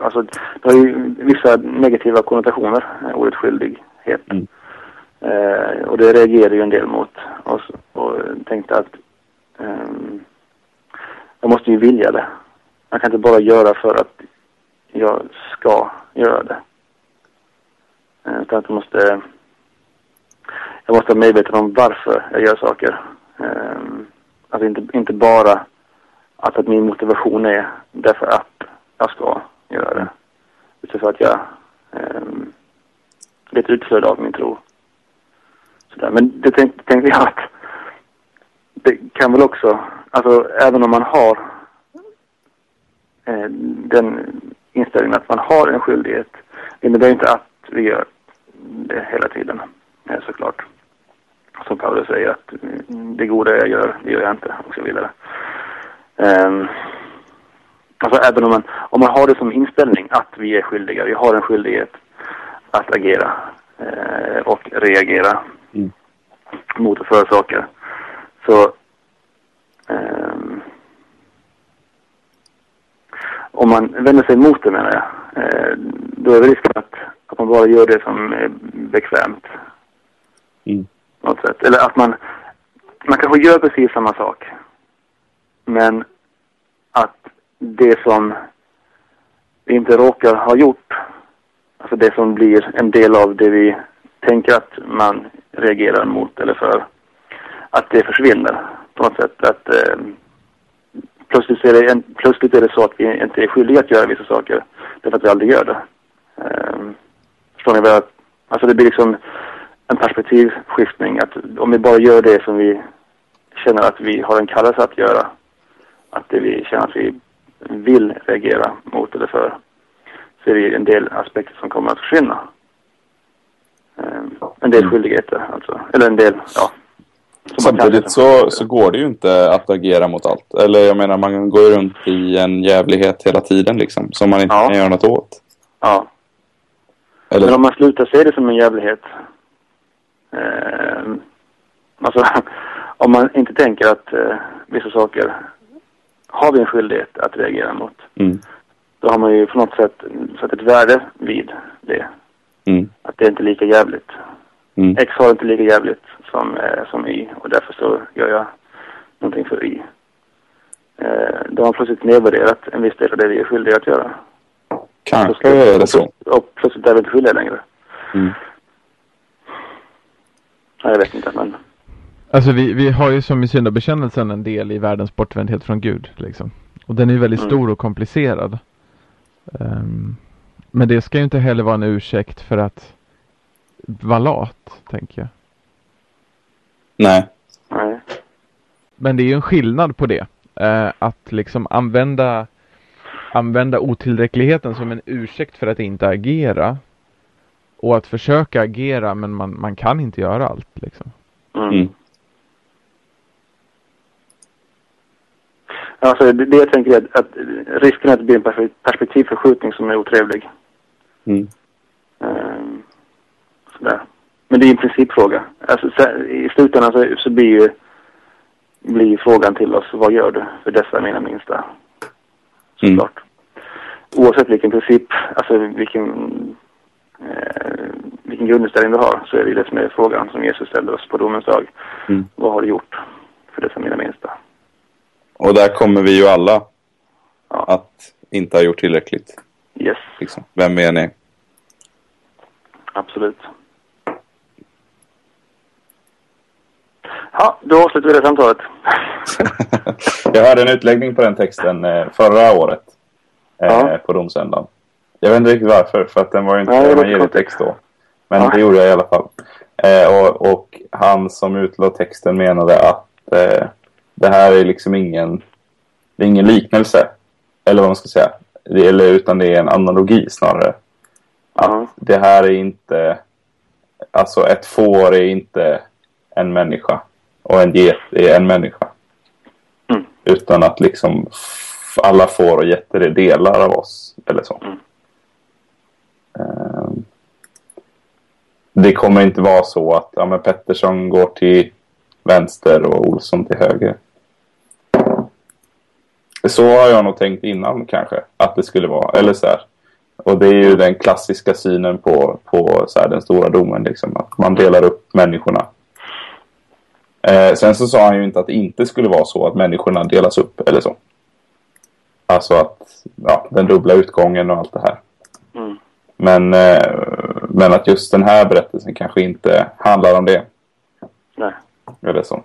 S1: Alltså, det har ju vissa negativa konnotationer, ordet skyldighet. Mm. Eh, och det reagerade ju en del mot. Och, och tänkte att eh, jag måste ju vilja det. Jag kan inte bara göra för att jag ska göra det. Eh, utan att jag måste, jag måste vara medveten om varför jag gör saker. Eh, alltså inte, inte bara att, att min motivation är därför att jag ska göra det. Utan för att jag eh, det är ett utflöde av min tro. Sådär. Men det tänkte, tänkte jag att det kan väl också, alltså även om man har eh, den inställningen att man har en skyldighet, Det innebär inte att vi gör det hela tiden, eh, såklart. Som Paulus säger att mm, det goda jag gör, det gör jag inte och så vidare. Um, alltså även om man, om man har det som inställning att vi är skyldiga, vi har en skyldighet att agera eh, och reagera mm. mot och för saker. Så um, om man vänder sig mot det menar jag, eh, då är risken att, att man bara gör det som är bekvämt. Mm. Eller att man, man kanske gör precis samma sak. Men att det som vi inte råkar ha gjort, alltså det som blir en del av det vi tänker att man reagerar mot eller för, att det försvinner på något sätt. Att eh, plötsligt, är det en, plötsligt är det så att vi inte är skyldiga att göra vissa saker därför att vi aldrig gör det. Eh, förstår ni vad jag... Alltså det blir liksom en perspektivskiftning. Att om vi bara gör det som vi känner att vi har en kallelse att göra, att det vi känner att vi vill reagera mot eller för, så är det en del aspekter som kommer att försvinna. Eh, en del
S3: Mm.
S1: skyldigheter alltså. Eller en del, ja.
S4: Samtidigt så, så går det ju inte att agera mot allt. Eller jag menar, man går ju runt i en jävlighet hela tiden liksom. Som man inte
S1: Ja.
S4: kan göra något åt.
S1: Ja.
S4: Eller,
S1: Men om man slutar se det som en jävlighet. Eh, alltså, [LAUGHS] om man inte tänker att eh, vissa saker har vi en skyldighet att reagera mot.
S4: mm,
S1: Då har man ju på något sätt satt ett värde vid det.
S4: mm,
S1: Att det är inte lika jävligt.
S4: mm,
S1: X har inte lika jävligt som, eh, som Y och därför så gör jag någonting för Y. Eh, då har man plötsligt nedvärderat en viss del av det vi är skyldiga att göra.
S4: kanske är det så.
S1: Och plötsligt är vi inte skyldiga längre.
S4: Mm.
S1: Ja, jag vet inte men.
S2: Alltså vi, vi har ju som i syndabekännelsen en del i världens bortvändhet från Gud. Liksom. Och den är ju väldigt
S1: Mm.
S2: stor och komplicerad. Ehm, men det ska ju inte heller vara en ursäkt för att vara lat, tänker jag.
S4: Nej.
S1: Nej.
S2: Men det är ju en skillnad på det. Eh, att liksom använda, använda otillräckligheten som en ursäkt för att inte agera. Och att försöka agera men man, man kan inte göra allt liksom.
S1: Mm.
S4: Mm.
S1: Alltså det, det jag tänker är att, risken är att det blir en perspektivförskjutning som är otrevlig.
S4: Mm.
S1: Ehm, sådär. Men det är en principfråga. Alltså, så, I slutändan så, så blir ju blir frågan till oss, vad gör du för dessa mina minsta?
S4: Mm.
S1: Såklart. Oavsett vilken princip, alltså vilken, eh, vilken grundinställning du har, så är det ju det som är frågan som Jesus ställer oss på domens dag.
S4: Mm.
S1: Vad har du gjort för dessa mina minsta?
S4: Och där kommer vi ju alla
S1: Ja.
S4: att inte ha gjort tillräckligt.
S1: Yes,
S4: Liksom. Vem är ni?
S1: absolut. Ja, då avslutar vi det samtalet. [LAUGHS]
S3: Jag hörde en utläggning på den texten eh, förra året. Eh,
S1: Ja.
S3: På domsöndagen. Jag vet inte riktigt varför, för att den var ju inte
S1: var
S3: evangelietext då. Men
S1: Ja.
S3: det gjorde jag i alla fall. Eh, och, och han som utlade texten menade att det här är liksom ingen, det är ingen liknelse. Eller vad man ska säga. Det, eller, utan det är en analogi snarare.
S1: Ja.
S3: Det här är inte, alltså ett får är inte en människa. Och en get är en människa.
S1: Mm.
S3: Utan att liksom alla får och getter är delar av oss. Eller så.
S1: Mm.
S3: Ehm, det kommer inte vara så att ja, Pettersson går till vänster och Olsson till höger. Så har jag nog tänkt innan kanske. Att det skulle vara. Eller så här. Och det är ju den klassiska synen på, på så här, den stora domen. Liksom, att man delar upp människorna. Eh, sen så sa han ju inte att det inte skulle vara så att människorna delas upp eller så. Alltså att ja, den dubbla utgången och allt det här.
S1: Mm.
S3: Men, eh, men att just den här berättelsen kanske inte handlar om det.
S1: Nej.
S3: Eller så.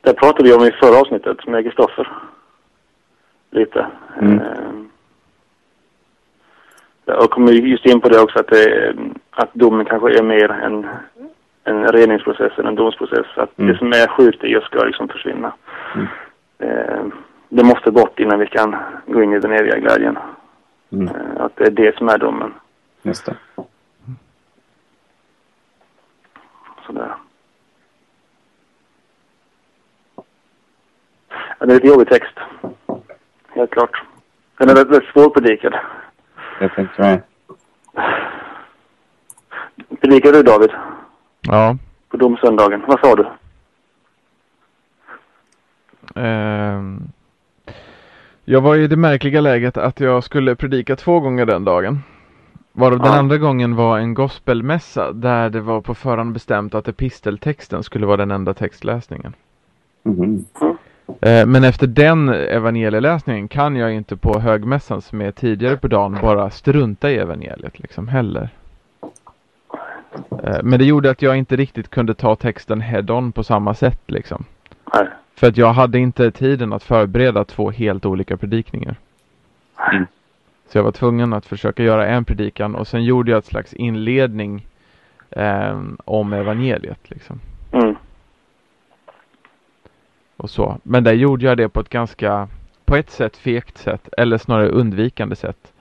S1: Det pratade vi om i förra avsnittet med Kristoffer. Lite.
S3: Mm.
S1: Ehm, Jag kommer just in på det också att, det, att domen kanske är mer en, en reningsprocess än en domsprocess. Att
S3: Mm.
S1: det som är sjukt i oss ska liksom försvinna.
S3: Mm.
S1: Ehm, Det måste bort innan vi kan gå in i den eviga glädjen.
S3: Mm.
S1: Ehm, Att det är det som är domen.
S3: Just det.
S1: Sådär. Ja, det är lite jobbig text. Helt klart. Den är väldigt, väldigt svårpredikad.
S3: Jag tänkte mig.
S1: Predikade du David?
S2: Ja.
S1: På domsöndagen. Vad sa du?
S2: Ehm, jag var i det märkliga läget att jag skulle predika två gånger den dagen. Varav den
S1: Ja.
S2: andra gången var en gospelmässa där det var på förhand bestämt att episteltexten skulle vara den enda textläsningen.
S3: Mhm.
S2: Eh, Men efter den evangelieläsningen kan jag inte på högmässan som är tidigare på dagen bara strunta i evangeliet liksom heller. Eh, Men det gjorde att jag inte riktigt kunde ta texten head-on på samma sätt liksom.
S1: Nej.
S2: För att jag hade inte tiden att förbereda två helt olika predikningar.
S4: Mm.
S2: Så jag var tvungen att försöka göra en predikan och sen gjorde jag ett slags inledning ehm, om evangeliet liksom.
S1: Mm.
S2: Och så. Men där gjorde jag det på ett ganska, på ett sätt fegt sätt, eller snarare undvikande sätt.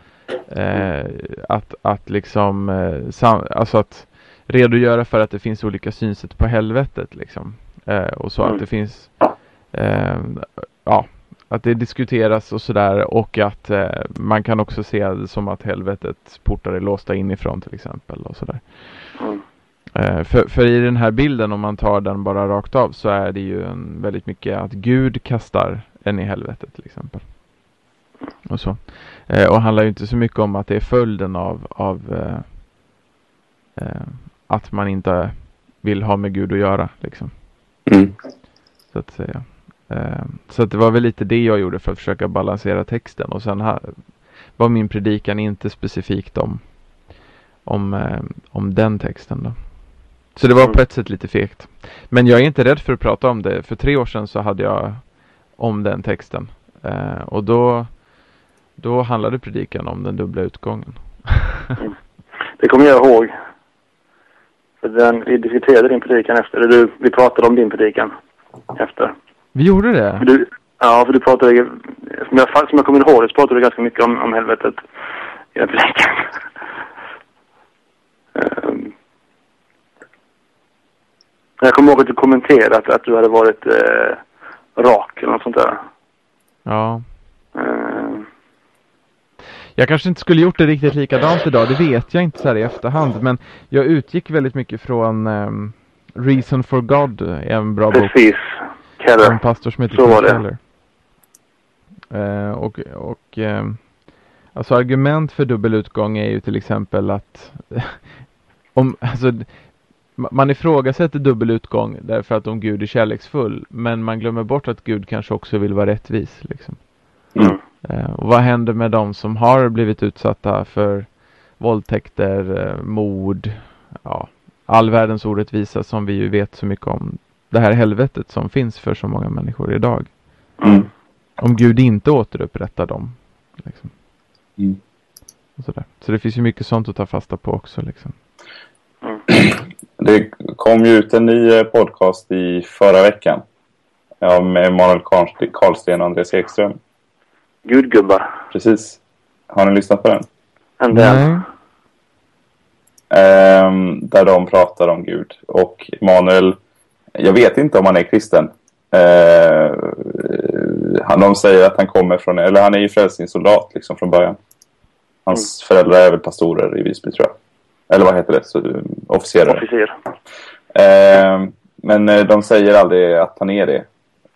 S2: Eh, att, att liksom, eh, sam, alltså att redogöra för att det finns olika synsätt på helvetet liksom. Eh, och så
S1: Mm.
S2: att det finns, eh, ja, att det diskuteras och sådär och att eh, man kan också se det som att helvetets portar är låsta inifrån till exempel och sådär.
S1: Mm.
S2: Eh, för, för i den här bilden om man tar den bara rakt av så är det ju en, väldigt mycket att Gud kastar en i helvetet till exempel. Och så. Eh, och handlar ju inte så mycket om att det är följden av, av eh, eh, att man inte vill ha med Gud att göra liksom.
S4: Mm.
S2: Så att säga. Eh, så att det var väl lite det jag gjorde för att försöka balansera texten och sen ha, var min predikan inte specifikt om om, eh, om den texten då. Så det var
S1: Mm.
S2: på ett sätt lite fegt. Men jag är inte rädd för att prata om det. För tre år sedan så hade jag om den texten. Eh, och då, då handlade predikan om den dubbla utgången.
S1: Det kommer jag ihåg. För den, vi diskuterade din predikan efter. eller Du, vi pratade om din predikan efter.
S2: Vi gjorde det?
S1: För du, ja, för du pratade, som jag, som jag kommer ihåg det, så pratade du ganska mycket om, om helvetet i den predikan. Ehm. Jag kommer ihåg att du kommenterade att, att du hade varit eh, rak eller något sånt där.
S2: Ja.
S1: Ehm.
S2: Jag kanske inte skulle gjort det riktigt likadant idag, det vet jag inte så här i efterhand. Men jag utgick väldigt mycket från ehm, Reason for God, är en bra bok.
S1: Precis.
S2: En
S1: Keller.
S2: pastor som heter
S1: Så var det.
S2: Keller. Eh, och och ehm, alltså argument för dubbel utgång är ju till exempel att [LAUGHS] om, alltså, man ifrågasätter dubbel utgång därför att om Gud är kärleksfull men man glömmer bort att Gud kanske också vill vara rättvis. Liksom.
S1: Mm.
S2: Och vad händer med de som har blivit utsatta för våldtäkter, eh, mord, ja, all världens orättvisa som vi ju vet så mycket om. Det här helvetet som finns för så många människor idag.
S1: Mm.
S2: Om Gud inte återupprättar dem. Liksom.
S4: Mm.
S2: Så det finns ju mycket sånt att ta fasta på också. Liksom.
S3: Det kom ju ut en ny eh, podcast i förra veckan. Ja, med Emanuel Karlst- Karlsten och Andreas Ekström.
S1: Gudgubbar.
S3: Precis. Har ni lyssnat på den?
S1: En den.
S3: Ehm, där de pratar om Gud. Och Emanuel, jag vet inte om han är kristen. Han, de säger att han kommer från, eller han är ju frälsningssoldat liksom från början. Hans föräldrar är väl pastorer i Visby tror jag. Eller vad heter det? Så, officerare.
S1: Officer.
S3: Ehm, men eh, de säger aldrig att han är det.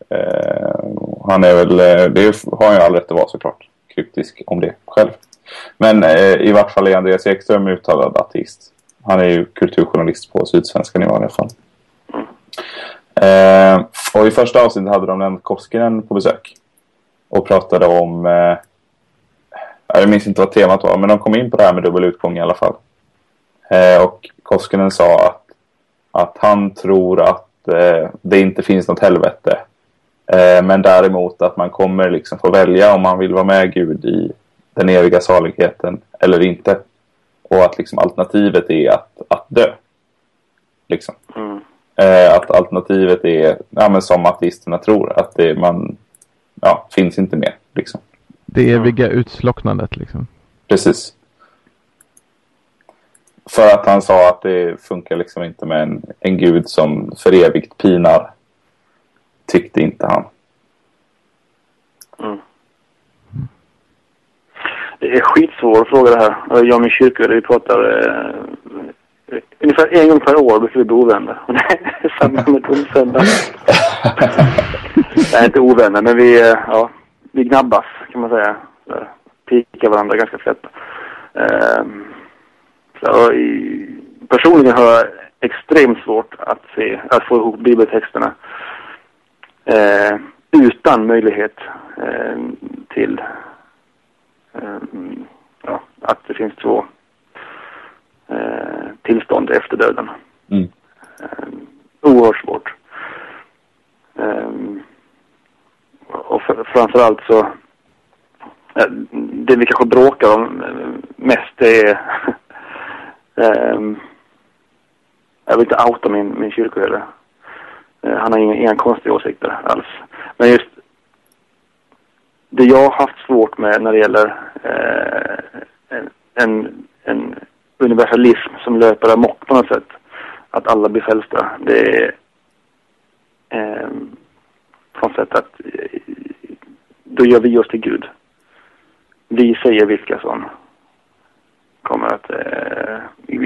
S3: Ehm, han är väl, eh, det har han ju all rätt att vara såklart. Kryptisk om det själv. Men eh, i vart fall är Andreas Ekström uttalad ateist. Han är ju kulturjournalist på Sydsvenskan i vanliga fall. Ehm, och i första avsnittet hade de Lennart Koskinen på besök. Och pratade om, eh, jag minns inte vad temat var, men de kom in på det här med dubbel utgång i alla fall. Eh, och Koskinen sa att att han tror att eh, det inte finns något helvete. Eh, men däremot att man kommer liksom få välja om man vill vara med Gud i den eviga saligheten eller inte. Och att liksom alternativet är att, att dö. Liksom.
S1: Mm.
S3: Att alternativet är, ja, men som ateisterna tror, att det, man ja, finns inte mer. Liksom.
S2: Det eviga utslocknandet liksom.
S3: Precis. För att han sa att det funkar liksom inte med en, en gud som för evigt pinar. Tyckte inte han.
S1: Mm. Det är skitsvår fråga det här. Jag och min kyrkvärd, vi pratar eh, ungefär en gång per år brukar vi bli ovänner. [LAUGHS] Samma med domsöndag. [LAUGHS] Nej, inte ovänner, men vi, eh, ja, vi gnabbas kan man säga. Pikar varandra ganska tätt. Ehm, så, i, personligen har jag extremt svårt att se, att få ihop bibeltexterna. Eh, utan möjlighet eh, till eh, ja, att det finns två eh, tillstånd efter döden.
S3: Mm.
S1: Eh, oerhört svårt. Eh, och för, framförallt så det vi kanske bråkar om mest är eh, jag vill inte outa min, min kyrkoherde. Eh, Han har inga, inga konstiga åsikter alls. Men just det jag har haft svårt med när det gäller eh, en, en, universalism som löper amok på något sätt. Att alla blir frälsta. Det är eh, på något sätt att eh, då gör vi oss till Gud. Vi säger vilka som eh,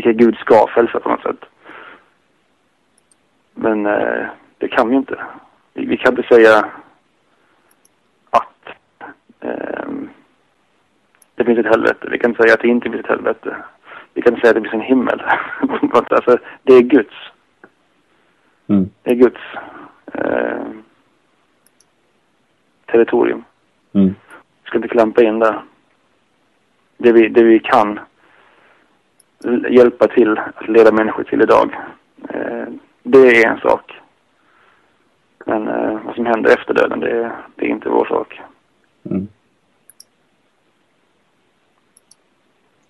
S1: vilka Gud ska frälsa på något sätt. Men eh, det kan vi inte. Vi, vi kan inte säga att eh, det finns ett helvete. Vi kan inte säga att det inte finns ett helvete. Vi kan inte säga att det finns en himmel. [LAUGHS] alltså, det är Guds.
S3: Mm.
S1: Det är Guds eh, territorium.
S3: Mm.
S1: Vi ska inte klampa in där. Det vi, det vi kan hjälpa till att leda människor till idag. Eh, det är en sak. Men eh, vad som händer efter döden, det, är- det är inte vår sak.
S3: Mm.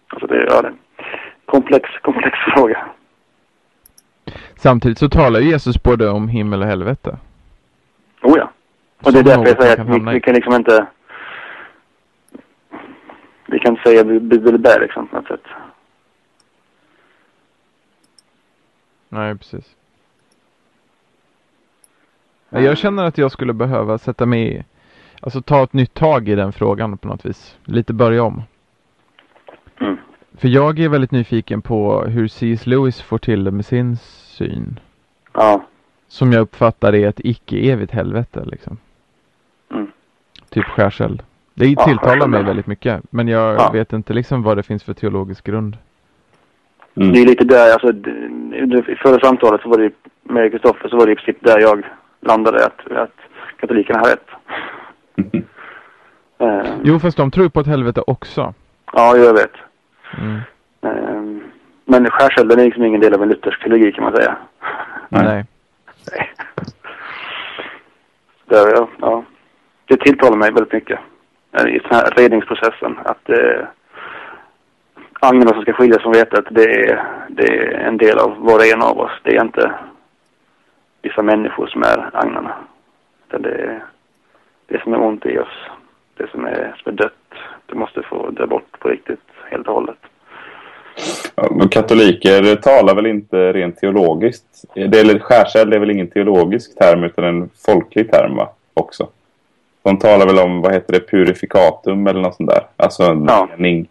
S1: Alltså det, ja, det är en komplex, komplex [LAUGHS] fråga.
S2: Samtidigt så talar Jesus både om himmel och helvete.
S1: Oh ja. Och det är därför jag säger att vi, vi kan liksom inte... Vi kan inte säga bu- bu- bu- bä liksom på något sätt.
S2: Nej, precis. Ja, Jag känner att jag skulle behöva sätta mig i, alltså ta ett nytt tag i den frågan på något vis. Lite börja om.
S1: Mm.
S2: För jag är väldigt nyfiken på hur C.S. Lewis får till det med sin syn.
S1: Ja.
S2: Som jag uppfattar är ett icke-evigt helvete liksom.
S1: Mm.
S2: Typ skärseld. Det
S1: Ja,
S2: tilltalar mig väldigt mycket. Men jag
S1: Ja.
S2: vet inte liksom vad det finns för teologisk grund.
S3: Mm.
S1: Det är lite där, alltså i förra samtalet så var det med Kristoffer så var det i princip där jag landade att, att katolikerna har rätt. [LAUGHS] Eh,
S2: Jo, fast de tror på ett helvete också.
S1: Ja, jag vet.
S2: Mm.
S1: Eh, men skärselden är liksom ingen del av en luthersk teologi kan man säga.
S3: Nej.
S2: Nej. [LAUGHS]
S1: Där, ja, ja. Det tilltalar mig väldigt mycket. eh, I den här redningsprocessen. Att eh, agnarna som ska skiljas från vetet, det är, det är en del av var och en av oss. Det är inte vissa människor som är agnarna. Utan det är det som är ont i oss. Det som är, som är dött. Det måste få dö bort på riktigt, helt och hållet.
S3: Ja, Katoliker talar väl inte rent teologiskt? Det är, skärseld är väl ingen teologisk term utan en folklig term va? också? De talar väl om, vad heter det, purificatum eller något sånt där. Alltså en
S1: Ja.
S3: mening.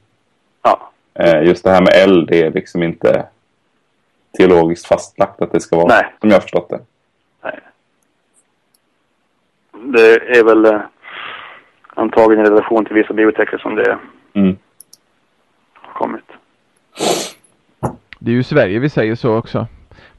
S3: Eh, just det här med eld det är liksom inte teologiskt fastlagt att det ska vara.
S1: Nej.
S3: Som jag har förstått det.
S1: nej. Det är väl eh, antagligen i relation till vissa bibliotexter som det
S3: Mm.
S1: har kommit.
S2: Det är ju i Sverige vi säger så också.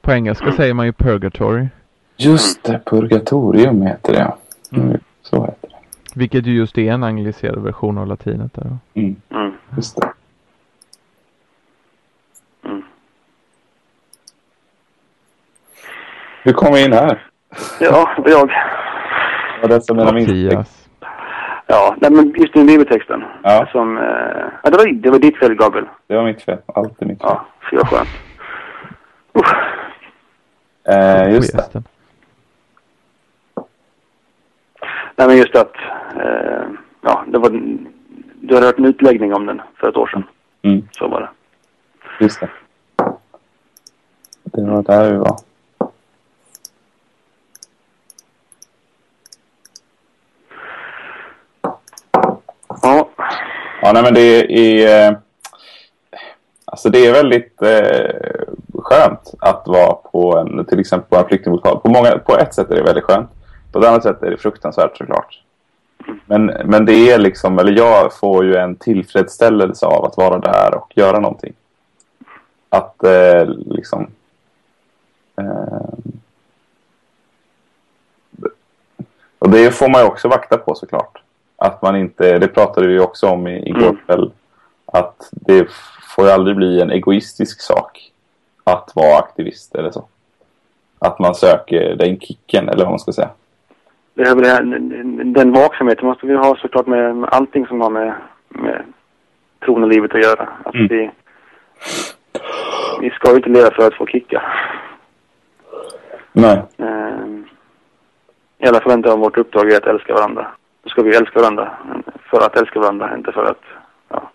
S2: På engelska säger man ju purgatory.
S3: Just det, purgatorium heter det. ja.
S2: Mm.
S3: Mm. Så heter det.
S2: Vilket ju just är en angliserad version av latinet där. då.
S3: Mm.
S1: Mm.
S3: Just det.
S1: Mm.
S3: Hur kom vi in här?
S1: Ja, och jag.
S3: Var det som mina instick?
S2: Mattias.
S1: Ja, nej, men just den bibeltexten.
S3: Ja.
S1: Som, eh, ja, det, var, det var ditt fel, Gabriel.
S3: Det var mitt fel. Allt är mitt fel.
S1: Ja, fy vad skönt. Uff.
S3: Eh, just det.
S1: Nej, men just att, eh, ja, det var, du hade hört en utläggning om den för ett år sedan.
S3: Mm.
S1: Så var det.
S3: Just det. Det var där vi var.
S1: Ja,
S3: Ja, nej, men det är... Eh, alltså det är väldigt eh, skönt att vara på en, till exempel på en flyktingmottagning. På, många, på ett sätt är det väldigt skönt. På ett annat sätt är det fruktansvärt såklart. Men, men det är liksom, eller jag får ju en tillfredsställelse av att vara där och göra någonting. Att eh, liksom... Eh, och det får man ju också vakta på såklart. Att man inte, det pratade vi också om i- igår
S1: Mm.
S3: kväll. Att det får ju aldrig bli en egoistisk sak att vara aktivist eller så. Att man söker den kicken eller vad man ska säga.
S1: det är väl det här, den vaksamheten måste vi ha såklart med, allting som har med, med tron och livet att göra. Att
S3: Mm.
S1: vi, vi ska ju inte leva för att få kicka.
S3: Nej.
S1: Eh, I alla fall inte om vårt uppdrag är att älska varandra. Då ska vi älska varandra för att älska varandra, inte för att ja,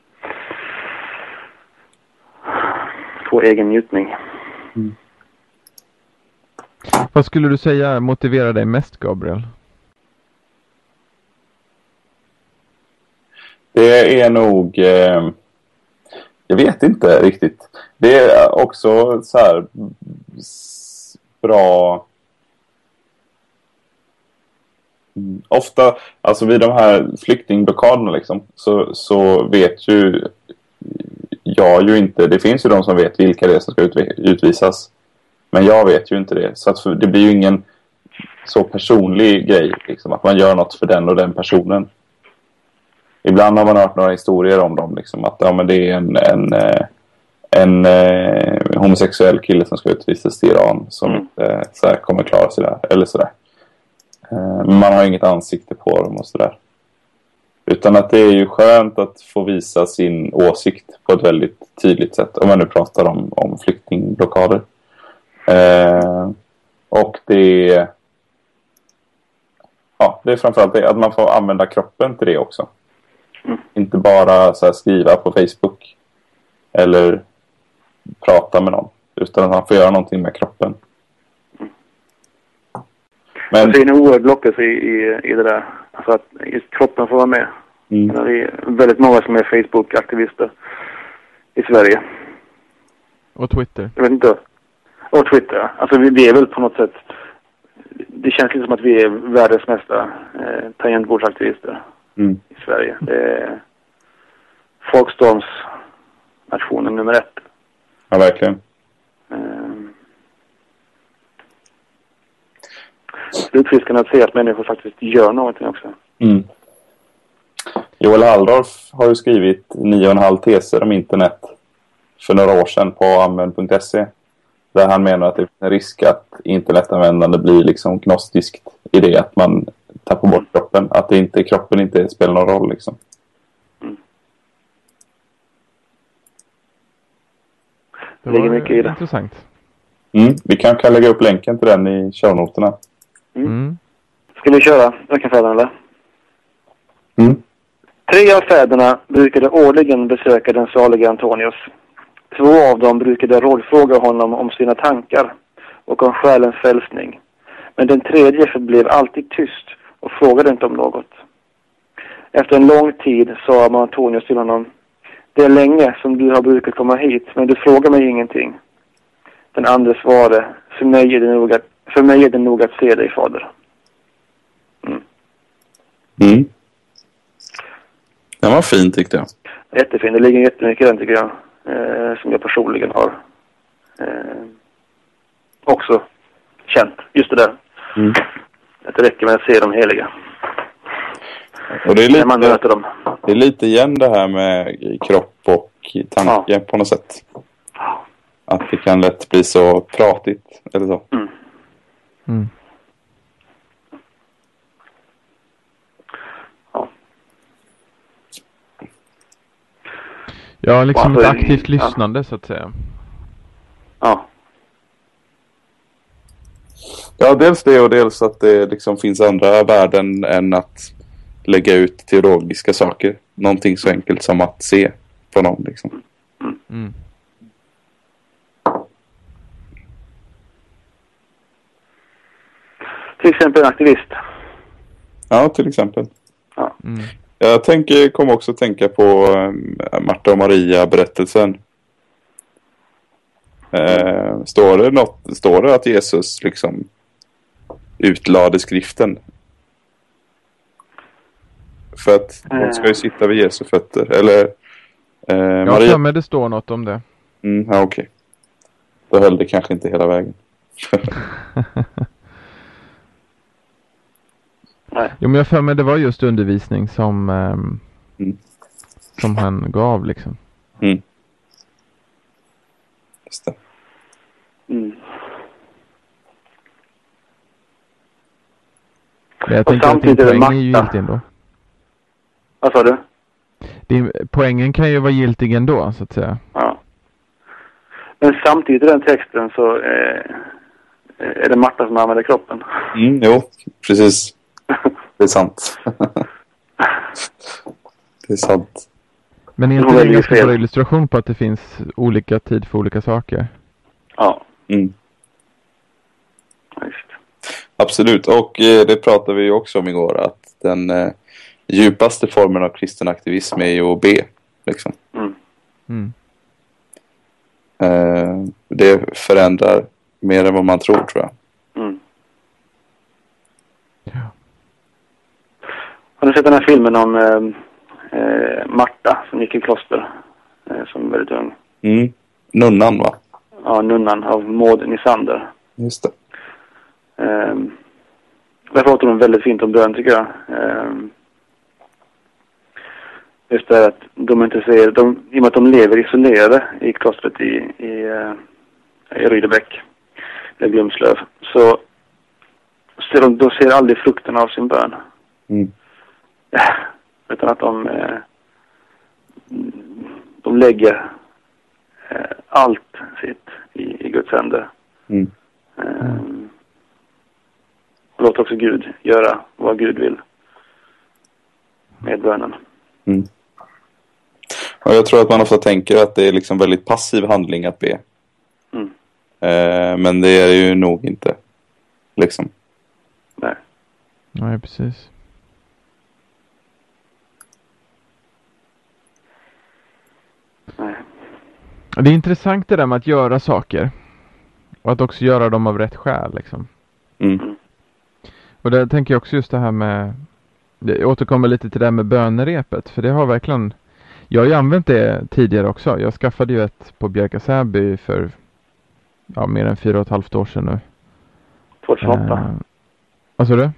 S1: få egen njutning.
S2: Vad skulle du säga motiverar dig mest, Gabriel?
S3: Det är nog... Eh, jag vet inte riktigt. Det är också så här bra... Mm, Ofta, alltså vid de här flyktingblockaderna liksom, så, så vet ju jag ju inte, det finns ju de som vet vilka det är som ska utvisas. Men jag vet ju inte det. Så att det blir ju ingen så personlig grej, liksom, att man gör något för den och den personen. Ibland har man hört några historier om dem, liksom, att ja, men det är en, en, eh, en eh, homosexuell kille som ska utvisas till Iran som
S1: Mm.
S3: inte eh, så här, kommer klara sig där. Eller sådär. Men man har inget ansikte på dem och sådär. Utan att det är ju skönt att få visa sin åsikt på ett väldigt tydligt sätt. Om man nu pratar om, om flyktingblockader. Eh, och det är... Ja, det är framförallt det, att man får använda kroppen till det också.
S1: Mm.
S3: Inte bara så här, skriva på Facebook. Eller prata med någon. Utan att man får göra någonting med kroppen. Men,
S1: Det är en oerhörd lockelse i, i, i det där. Alltså att just kroppen får vara med.
S3: mm,
S1: Det är väldigt många som är Facebook-aktivister i Sverige.
S2: Och Twitter?
S1: Jag vet inte. Och Twitter. ja. Alltså vi, vi är väl på något sätt... Det känns lite som att vi är världens mesta eh, tangentbordsaktivister
S3: mm,
S1: i Sverige. Det är folkstormsnationen nummer ett.
S3: ja, verkligen.
S1: Eh, Slutfiskande att se att människor faktiskt gör någonting också.
S3: Mm. Joel Halldorf har ju skrivit nio och en halv teser om internet för några år sedan på använd.se. Där han menar att det finns en risk att internetanvändande blir liksom gnostiskt i det att man tappar bort kroppen. Att det inte, kroppen inte spelar någon roll liksom.
S2: Det
S1: ligger mycket i det.
S2: intressant.
S3: Mm. Vi kan, kan lägga upp länken till den i shownoterna.
S2: Mm.
S1: Ska vi köra Ökenfäderna eller?
S3: Mm.
S1: Tre av fäderna brukade årligen besöka den salige Antonius. Två av dem brukade rådfråga honom om sina tankar och om själens frälsning. Men den tredje förblev alltid tyst och frågade inte om något. Efter en lång tid sa Antonius till honom Det är länge som du har brukat komma hit, men du frågar mig ingenting. Den andra svarade För mig är det nog att, för mig är det nog att se dig, fader.
S3: Mm.
S4: Den var fin tyckte jag.
S1: Jättefin. Det ligger jättemycket i den tycker jag. Eh, som jag personligen har eh, också känt. Just det där.
S3: Mm.
S1: Att det räcker med att se de heliga.
S3: Och det är,
S1: När man
S3: lite,
S1: möter dem.
S3: det är lite igen det här med kropp och tanke på något sätt. Att det kan lätt bli så pratigt eller så.
S1: Mm.
S2: Mm.
S1: Ja.
S2: Ja, liksom
S1: Alltså,
S2: ett aktivt
S1: ja.
S2: lyssnande så att säga.
S1: Ja.
S4: Ja, dels det och dels att det liksom finns andra värden än att lägga ut teologiska saker. Någonting så enkelt som att se på någon liksom.
S2: Mm.
S1: Till exempel en aktivist.
S4: Ja, till exempel.
S2: Mm.
S4: Jag tänker, kom också tänka på eh, Marta och Maria-berättelsen. Eh, står, det något, står det att Jesus liksom utlade skriften? För att hon ska ju sitta vid Jesu fötter. Eller eh,
S2: Jag har
S4: Maria...
S2: för mig det står något om det.
S4: Mm, ja, okej. Då höll det kanske inte hela vägen. [LAUGHS]
S1: Nej.
S2: Jo, men jag för mig det var just undervisning som, ehm,
S4: Mm.
S2: som han gav liksom.
S4: Just det.
S1: Mm.
S2: Men jag
S1: Och
S2: tänker att din
S1: samtidigt är det
S2: poäng är ju giltig ändå.
S1: Vad sa du?
S2: Din, poängen kan ju vara giltig ändå så att säga.
S1: Ja. Men samtidigt i den texten så eh, är det Marta som använder kroppen.
S4: Mm, jo, precis. Det är sant. [LAUGHS] det är sant.
S2: Men är inte det en ganska bra illustration på att det finns olika tid för olika saker?
S1: Ja,
S3: Mm.
S4: Absolut, och eh, det pratade vi ju också om igår att den eh, djupaste formen av kristen aktivism är ju att be. Liksom.
S1: Mm.
S2: Mm.
S4: Eh, det förändrar mer än vad man tror tror jag.
S1: Mm.
S2: Ja.
S1: Har du sett den här filmen om eh, eh, Marta som gick i kloster eh, som väldigt ung?
S4: Mm. Nunnan va?
S1: Ja, nunnan av Maud Nisander.
S4: Just det.
S1: Um, där pratar de väldigt fint om bön tycker jag. Ehm, just det att de inte ser, de, i och med att de lever isolerade i klostret i, i, eh, i Rydebäck, eller Glumslöv, så ser de, de ser aldrig frukten av sin bön.
S4: Mm.
S1: Utan att de, eh, de lägger eh, allt sitt i, i Guds händer.
S4: Mm.
S1: Ehm, och låt också Gud göra vad Gud vill med bönen.
S4: Mm. Och jag tror att man ofta tänker att det är liksom väldigt passiv handling att be.
S1: Mm.
S4: Eh, men det är det ju nog inte. Liksom.
S1: Nej.
S2: Nej, precis.
S1: Nej.
S2: Det är intressant det där med att göra saker. Och att också göra dem av rätt skäl liksom.
S4: Mm.
S2: Och där tänker jag också just det här med Jag återkommer lite till det här med bönerepet för det har verkligen Jag har ju använt det tidigare också. Jag skaffade ju ett på Bjärka-Säby för Ja mer än fyra och ett halvt år sedan nu.
S1: 2008.
S2: Eh, vad sa du?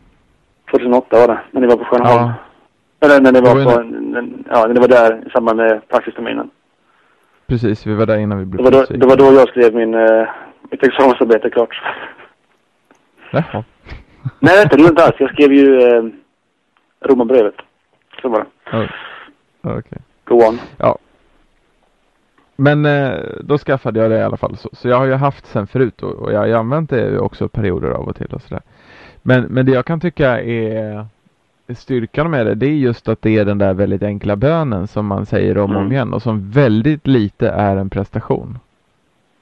S1: 2008 var det, när ni var på Skönaholm.
S2: Ja,
S1: Eller när ni var
S2: Det var
S1: på, ja, när ni var där i samband med praxisterminen.
S2: Precis. Vi var där innan vi
S1: Det
S2: blev
S1: var då, det var då jag skrev min, eh, mitt examensarbete klart.
S2: Jaha.
S1: Nej, vänta, det gjorde inte alls. Jag skrev ju eh, Romarbrevet. Så var det.
S2: Ja, Okej.
S1: Go on.
S2: Men eh, då skaffade jag det i alla fall. Så, så jag har ju haft sen förut och, och jag har ju använt det också perioder av och till och sådär. Men, men det jag kan tycka är styrkan med det, det är just att det är den där väldigt enkla bönen som man säger om och om
S1: Mm.
S2: igen och som väldigt lite är en prestation.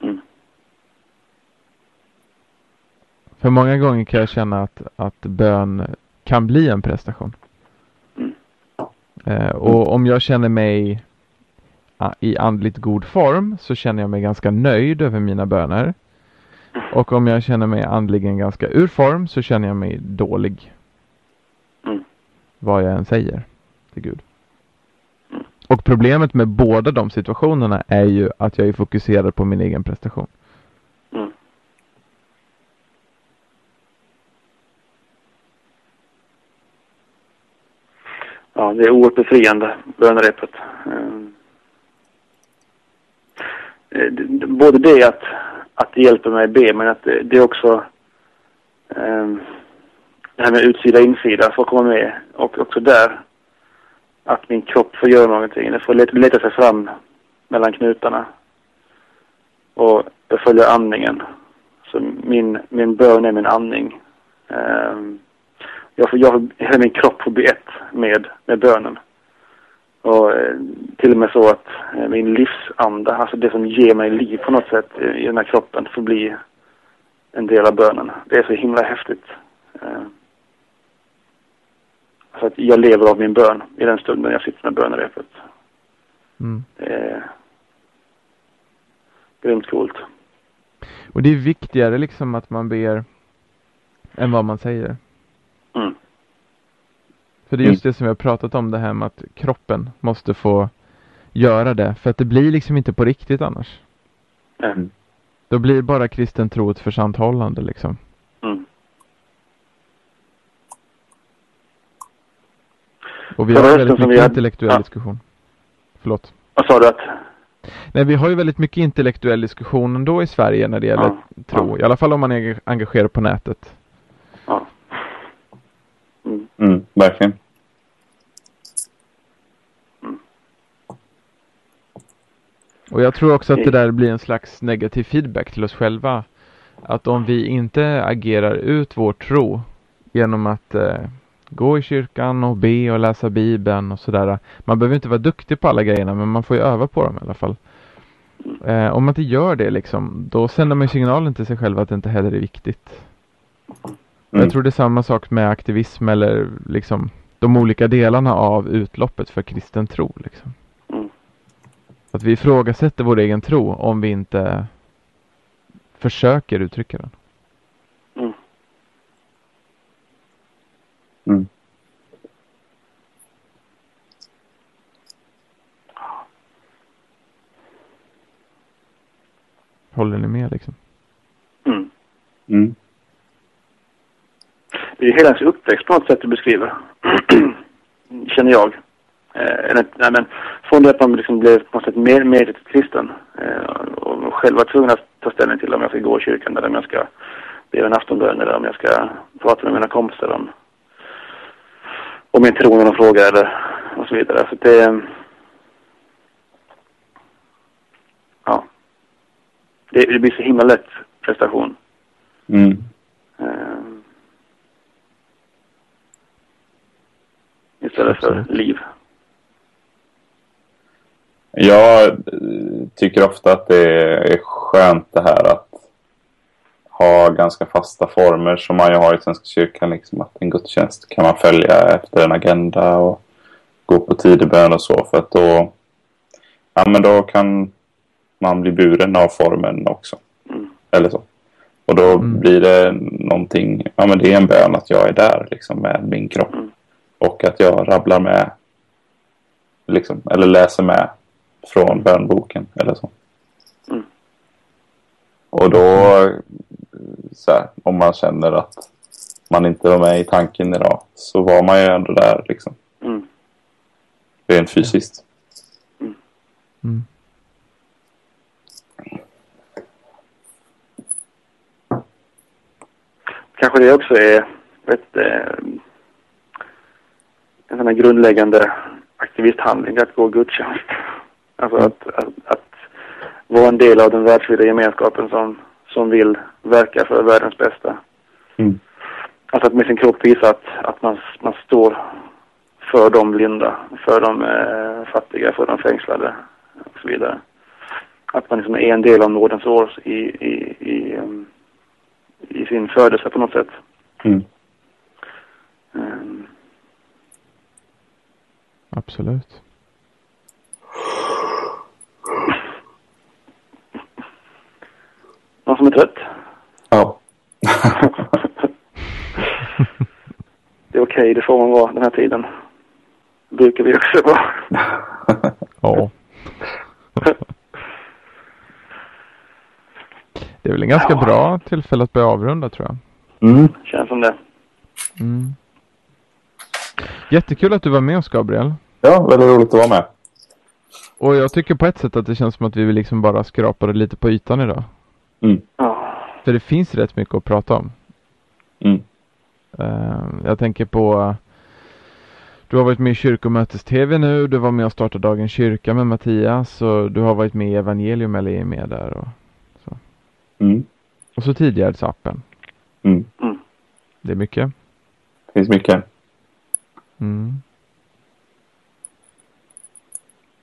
S1: Mm.
S2: För många gånger kan jag känna att, att bön kan bli en prestation.
S1: Mm.
S2: Eh, och om jag känner mig a- i andligt god form så känner jag mig ganska nöjd över mina böner. Och om jag känner mig andligen ganska ur form så känner jag mig dålig.
S1: Mm.
S2: Vad jag än säger till Gud. Och problemet med båda de situationerna är ju att jag är fokuserad på min egen prestation.
S1: Mm. Ja, det är oerhört befriande, bönerepet. Ehm. Eh, både det att, att det hjälper mig att be, men att det, det är också ehm, det här med utsida insida får komma med. Och också där, att min kropp får göra någonting. Den får leta, leta sig fram mellan knutarna. Och jag följer andningen. Så min, min bön är min andning. Um, jag får, jag hela min kropp får bli ett med, med bönen. Och eh, till och med så att eh, min livsanda, alltså det som ger mig liv på något sätt i, i den här kroppen, får bli en del av bönen. Det är så himla häftigt. Ehm. Så att jag lever av min bön i den stunden jag sitter med bönerepet.
S2: Mm.
S1: Det är grymt coolt.
S2: Och det är viktigare liksom att man ber än vad man säger.
S1: Mm.
S2: För det är just det som vi har pratat om det här med att kroppen måste få göra det. För att det blir liksom inte på riktigt annars.
S1: Eh,
S2: Då blir bara kristen tro ett försanthållande liksom.
S1: Mm.
S2: Och vi har väldigt mycket
S1: vi hade-
S2: intellektuell
S1: ja.
S2: diskussion. Förlåt.
S1: Vad sa du att?
S2: Nej, vi har ju väldigt mycket intellektuell diskussion ändå i Sverige när det gäller
S1: Ja,
S2: tro. I alla fall om man är engagerad på nätet.
S1: Ja. Mm.
S3: Mm, verkligen.
S2: Och jag tror också att det där blir en slags negativ feedback till oss själva. Att om vi inte agerar ut vår tro genom att eh, gå i kyrkan och be och läsa bibeln och sådär. Man behöver inte vara duktig på alla grejerna men man får ju öva på dem i alla fall. Eh, om man inte gör det liksom, då sänder man signalen till sig själv att det inte heller är viktigt.
S3: Mm.
S2: Jag tror det är samma sak med aktivism eller liksom de olika delarna av utloppet för kristen tro. Liksom.
S1: Mm.
S2: Att vi ifrågasätter vår egen tro om vi inte försöker uttrycka den.
S1: Mm.
S3: Mm.
S2: Håller ni med liksom?
S1: Mm.
S3: Mm.
S1: Det är hela ens uppväxt på något sätt du beskriver. [CLEARS THROAT] Känner jag. Eh, nej, men från det att man liksom blev på något sätt mer medvetet kristen eh, och själv var tvungen att ta ställning till om jag ska gå i kyrkan eller om jag ska be en aftonbön eller om jag ska prata med mina kompisar om, om min tro när de frågar eller och så vidare. Så det... Ja. Det, det blir så himla lätt prestation.
S3: Mm.
S1: Eh, istället för liv.
S3: Jag eh, tycker ofta att det är skönt det här att ha ganska fasta former som man ju har i Svenska kyrkan. Liksom att en gudstjänst kan man följa efter en agenda och gå på tidebön och så. För att då, ja, men då kan man bli buren av formen också.
S1: Mm.
S3: Eller så. Och då
S2: Mm.
S3: blir det någonting, ja men det är en bön att jag är där liksom med min kropp.
S1: Mm.
S3: Och att jag rabblar med, liksom, eller läser med från bönboken eller så.
S1: Mm.
S3: Och då, här, om man känner att man inte var med i tanken idag, så var man ju ändå där liksom.
S1: Mm.
S3: Rent fysiskt.
S2: Mm.
S1: Kanske det också är ett, eh, en sån här grundläggande aktivisthandling, att gå gudstjänst. Alltså att, att, att vara en del av den världsvida gemenskapen som, som vill verka för världens bästa.
S3: Mm.
S1: Alltså att med sin kropp visa att, att man, man står för de blinda, för de eh, fattiga, för de fängslade och så vidare. Att man liksom är en del av nådens år i, i, i, em, i sin födelse på något sätt.
S3: Mm.
S1: Ehm,
S2: Absolut.
S1: någon som är trött?
S3: Ja. [LAUGHS]
S1: Det är okej, det får man vara den här tiden. Det brukar vi också vara.
S2: Ja. Det är väl en ganska
S1: Ja.
S2: bra tillfälle att börja avrunda tror jag.
S3: Mm.
S1: Känns som det.
S2: Mm. Jättekul att du var med oss Gabriel.
S3: Ja, väldigt roligt att vara med.
S2: Och jag tycker på ett sätt att det känns som att vi liksom bara skrapade lite på ytan idag.
S1: Ja.
S2: För det finns rätt mycket att prata om.
S3: Mm.
S2: Eh, jag tänker på Du har varit med i kyrkomötes-tv nu, du var med och startade Dagens kyrka med Mattias och du har varit med i Evangelium eller är med där och,
S3: Mm.
S2: och så tidigare appen.
S3: Mm.
S1: Mm.
S2: Det är mycket.
S3: finns mycket.
S2: Mm.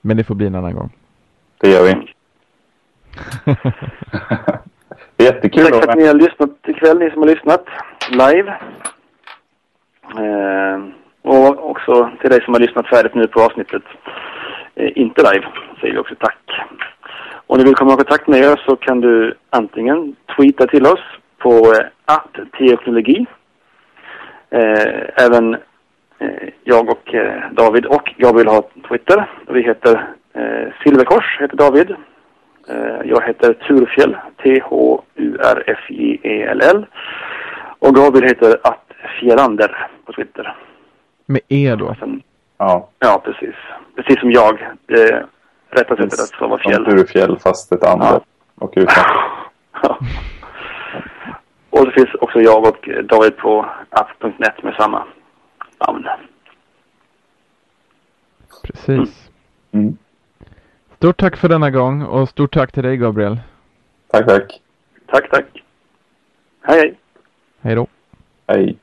S2: Men det får bli en annan gång.
S3: Det gör vi. [LAUGHS] det är jättekul
S1: Tack för att ni har lyssnat ikväll, ni som har lyssnat live. Eh, och också till dig som har lyssnat färdigt nu på avsnittet. Eh, inte live, säger vi också tack. Om du vill komma i kontakt med oss så kan du antingen tweeta till oss på eh, att teoknologi. Eh, även eh, jag och eh, David och Gabriel har Twitter. Vi heter Silverkors, heter David. Eh, Jag heter Turfjäll, T-H-U-R-F-J-E-L-L. Och Gabriel heter att Fjällander på Twitter.
S2: Med E då?
S1: Sen,
S3: Ja,
S1: ja, precis. Precis som jag. Det rätta sättet att stava
S3: som
S1: fjäll.
S3: Turufjäll fast ett andra.
S1: Ja.
S3: Och utan.
S1: Ja. [LAUGHS] Och så finns också jag och David på app.net med samma namn.
S2: Precis.
S3: Mm.
S2: Stort tack för denna gång och stort tack till dig Gabriel.
S3: Tack, tack.
S1: Tack, tack. Hej, hej.
S2: Hej då.
S3: Hej.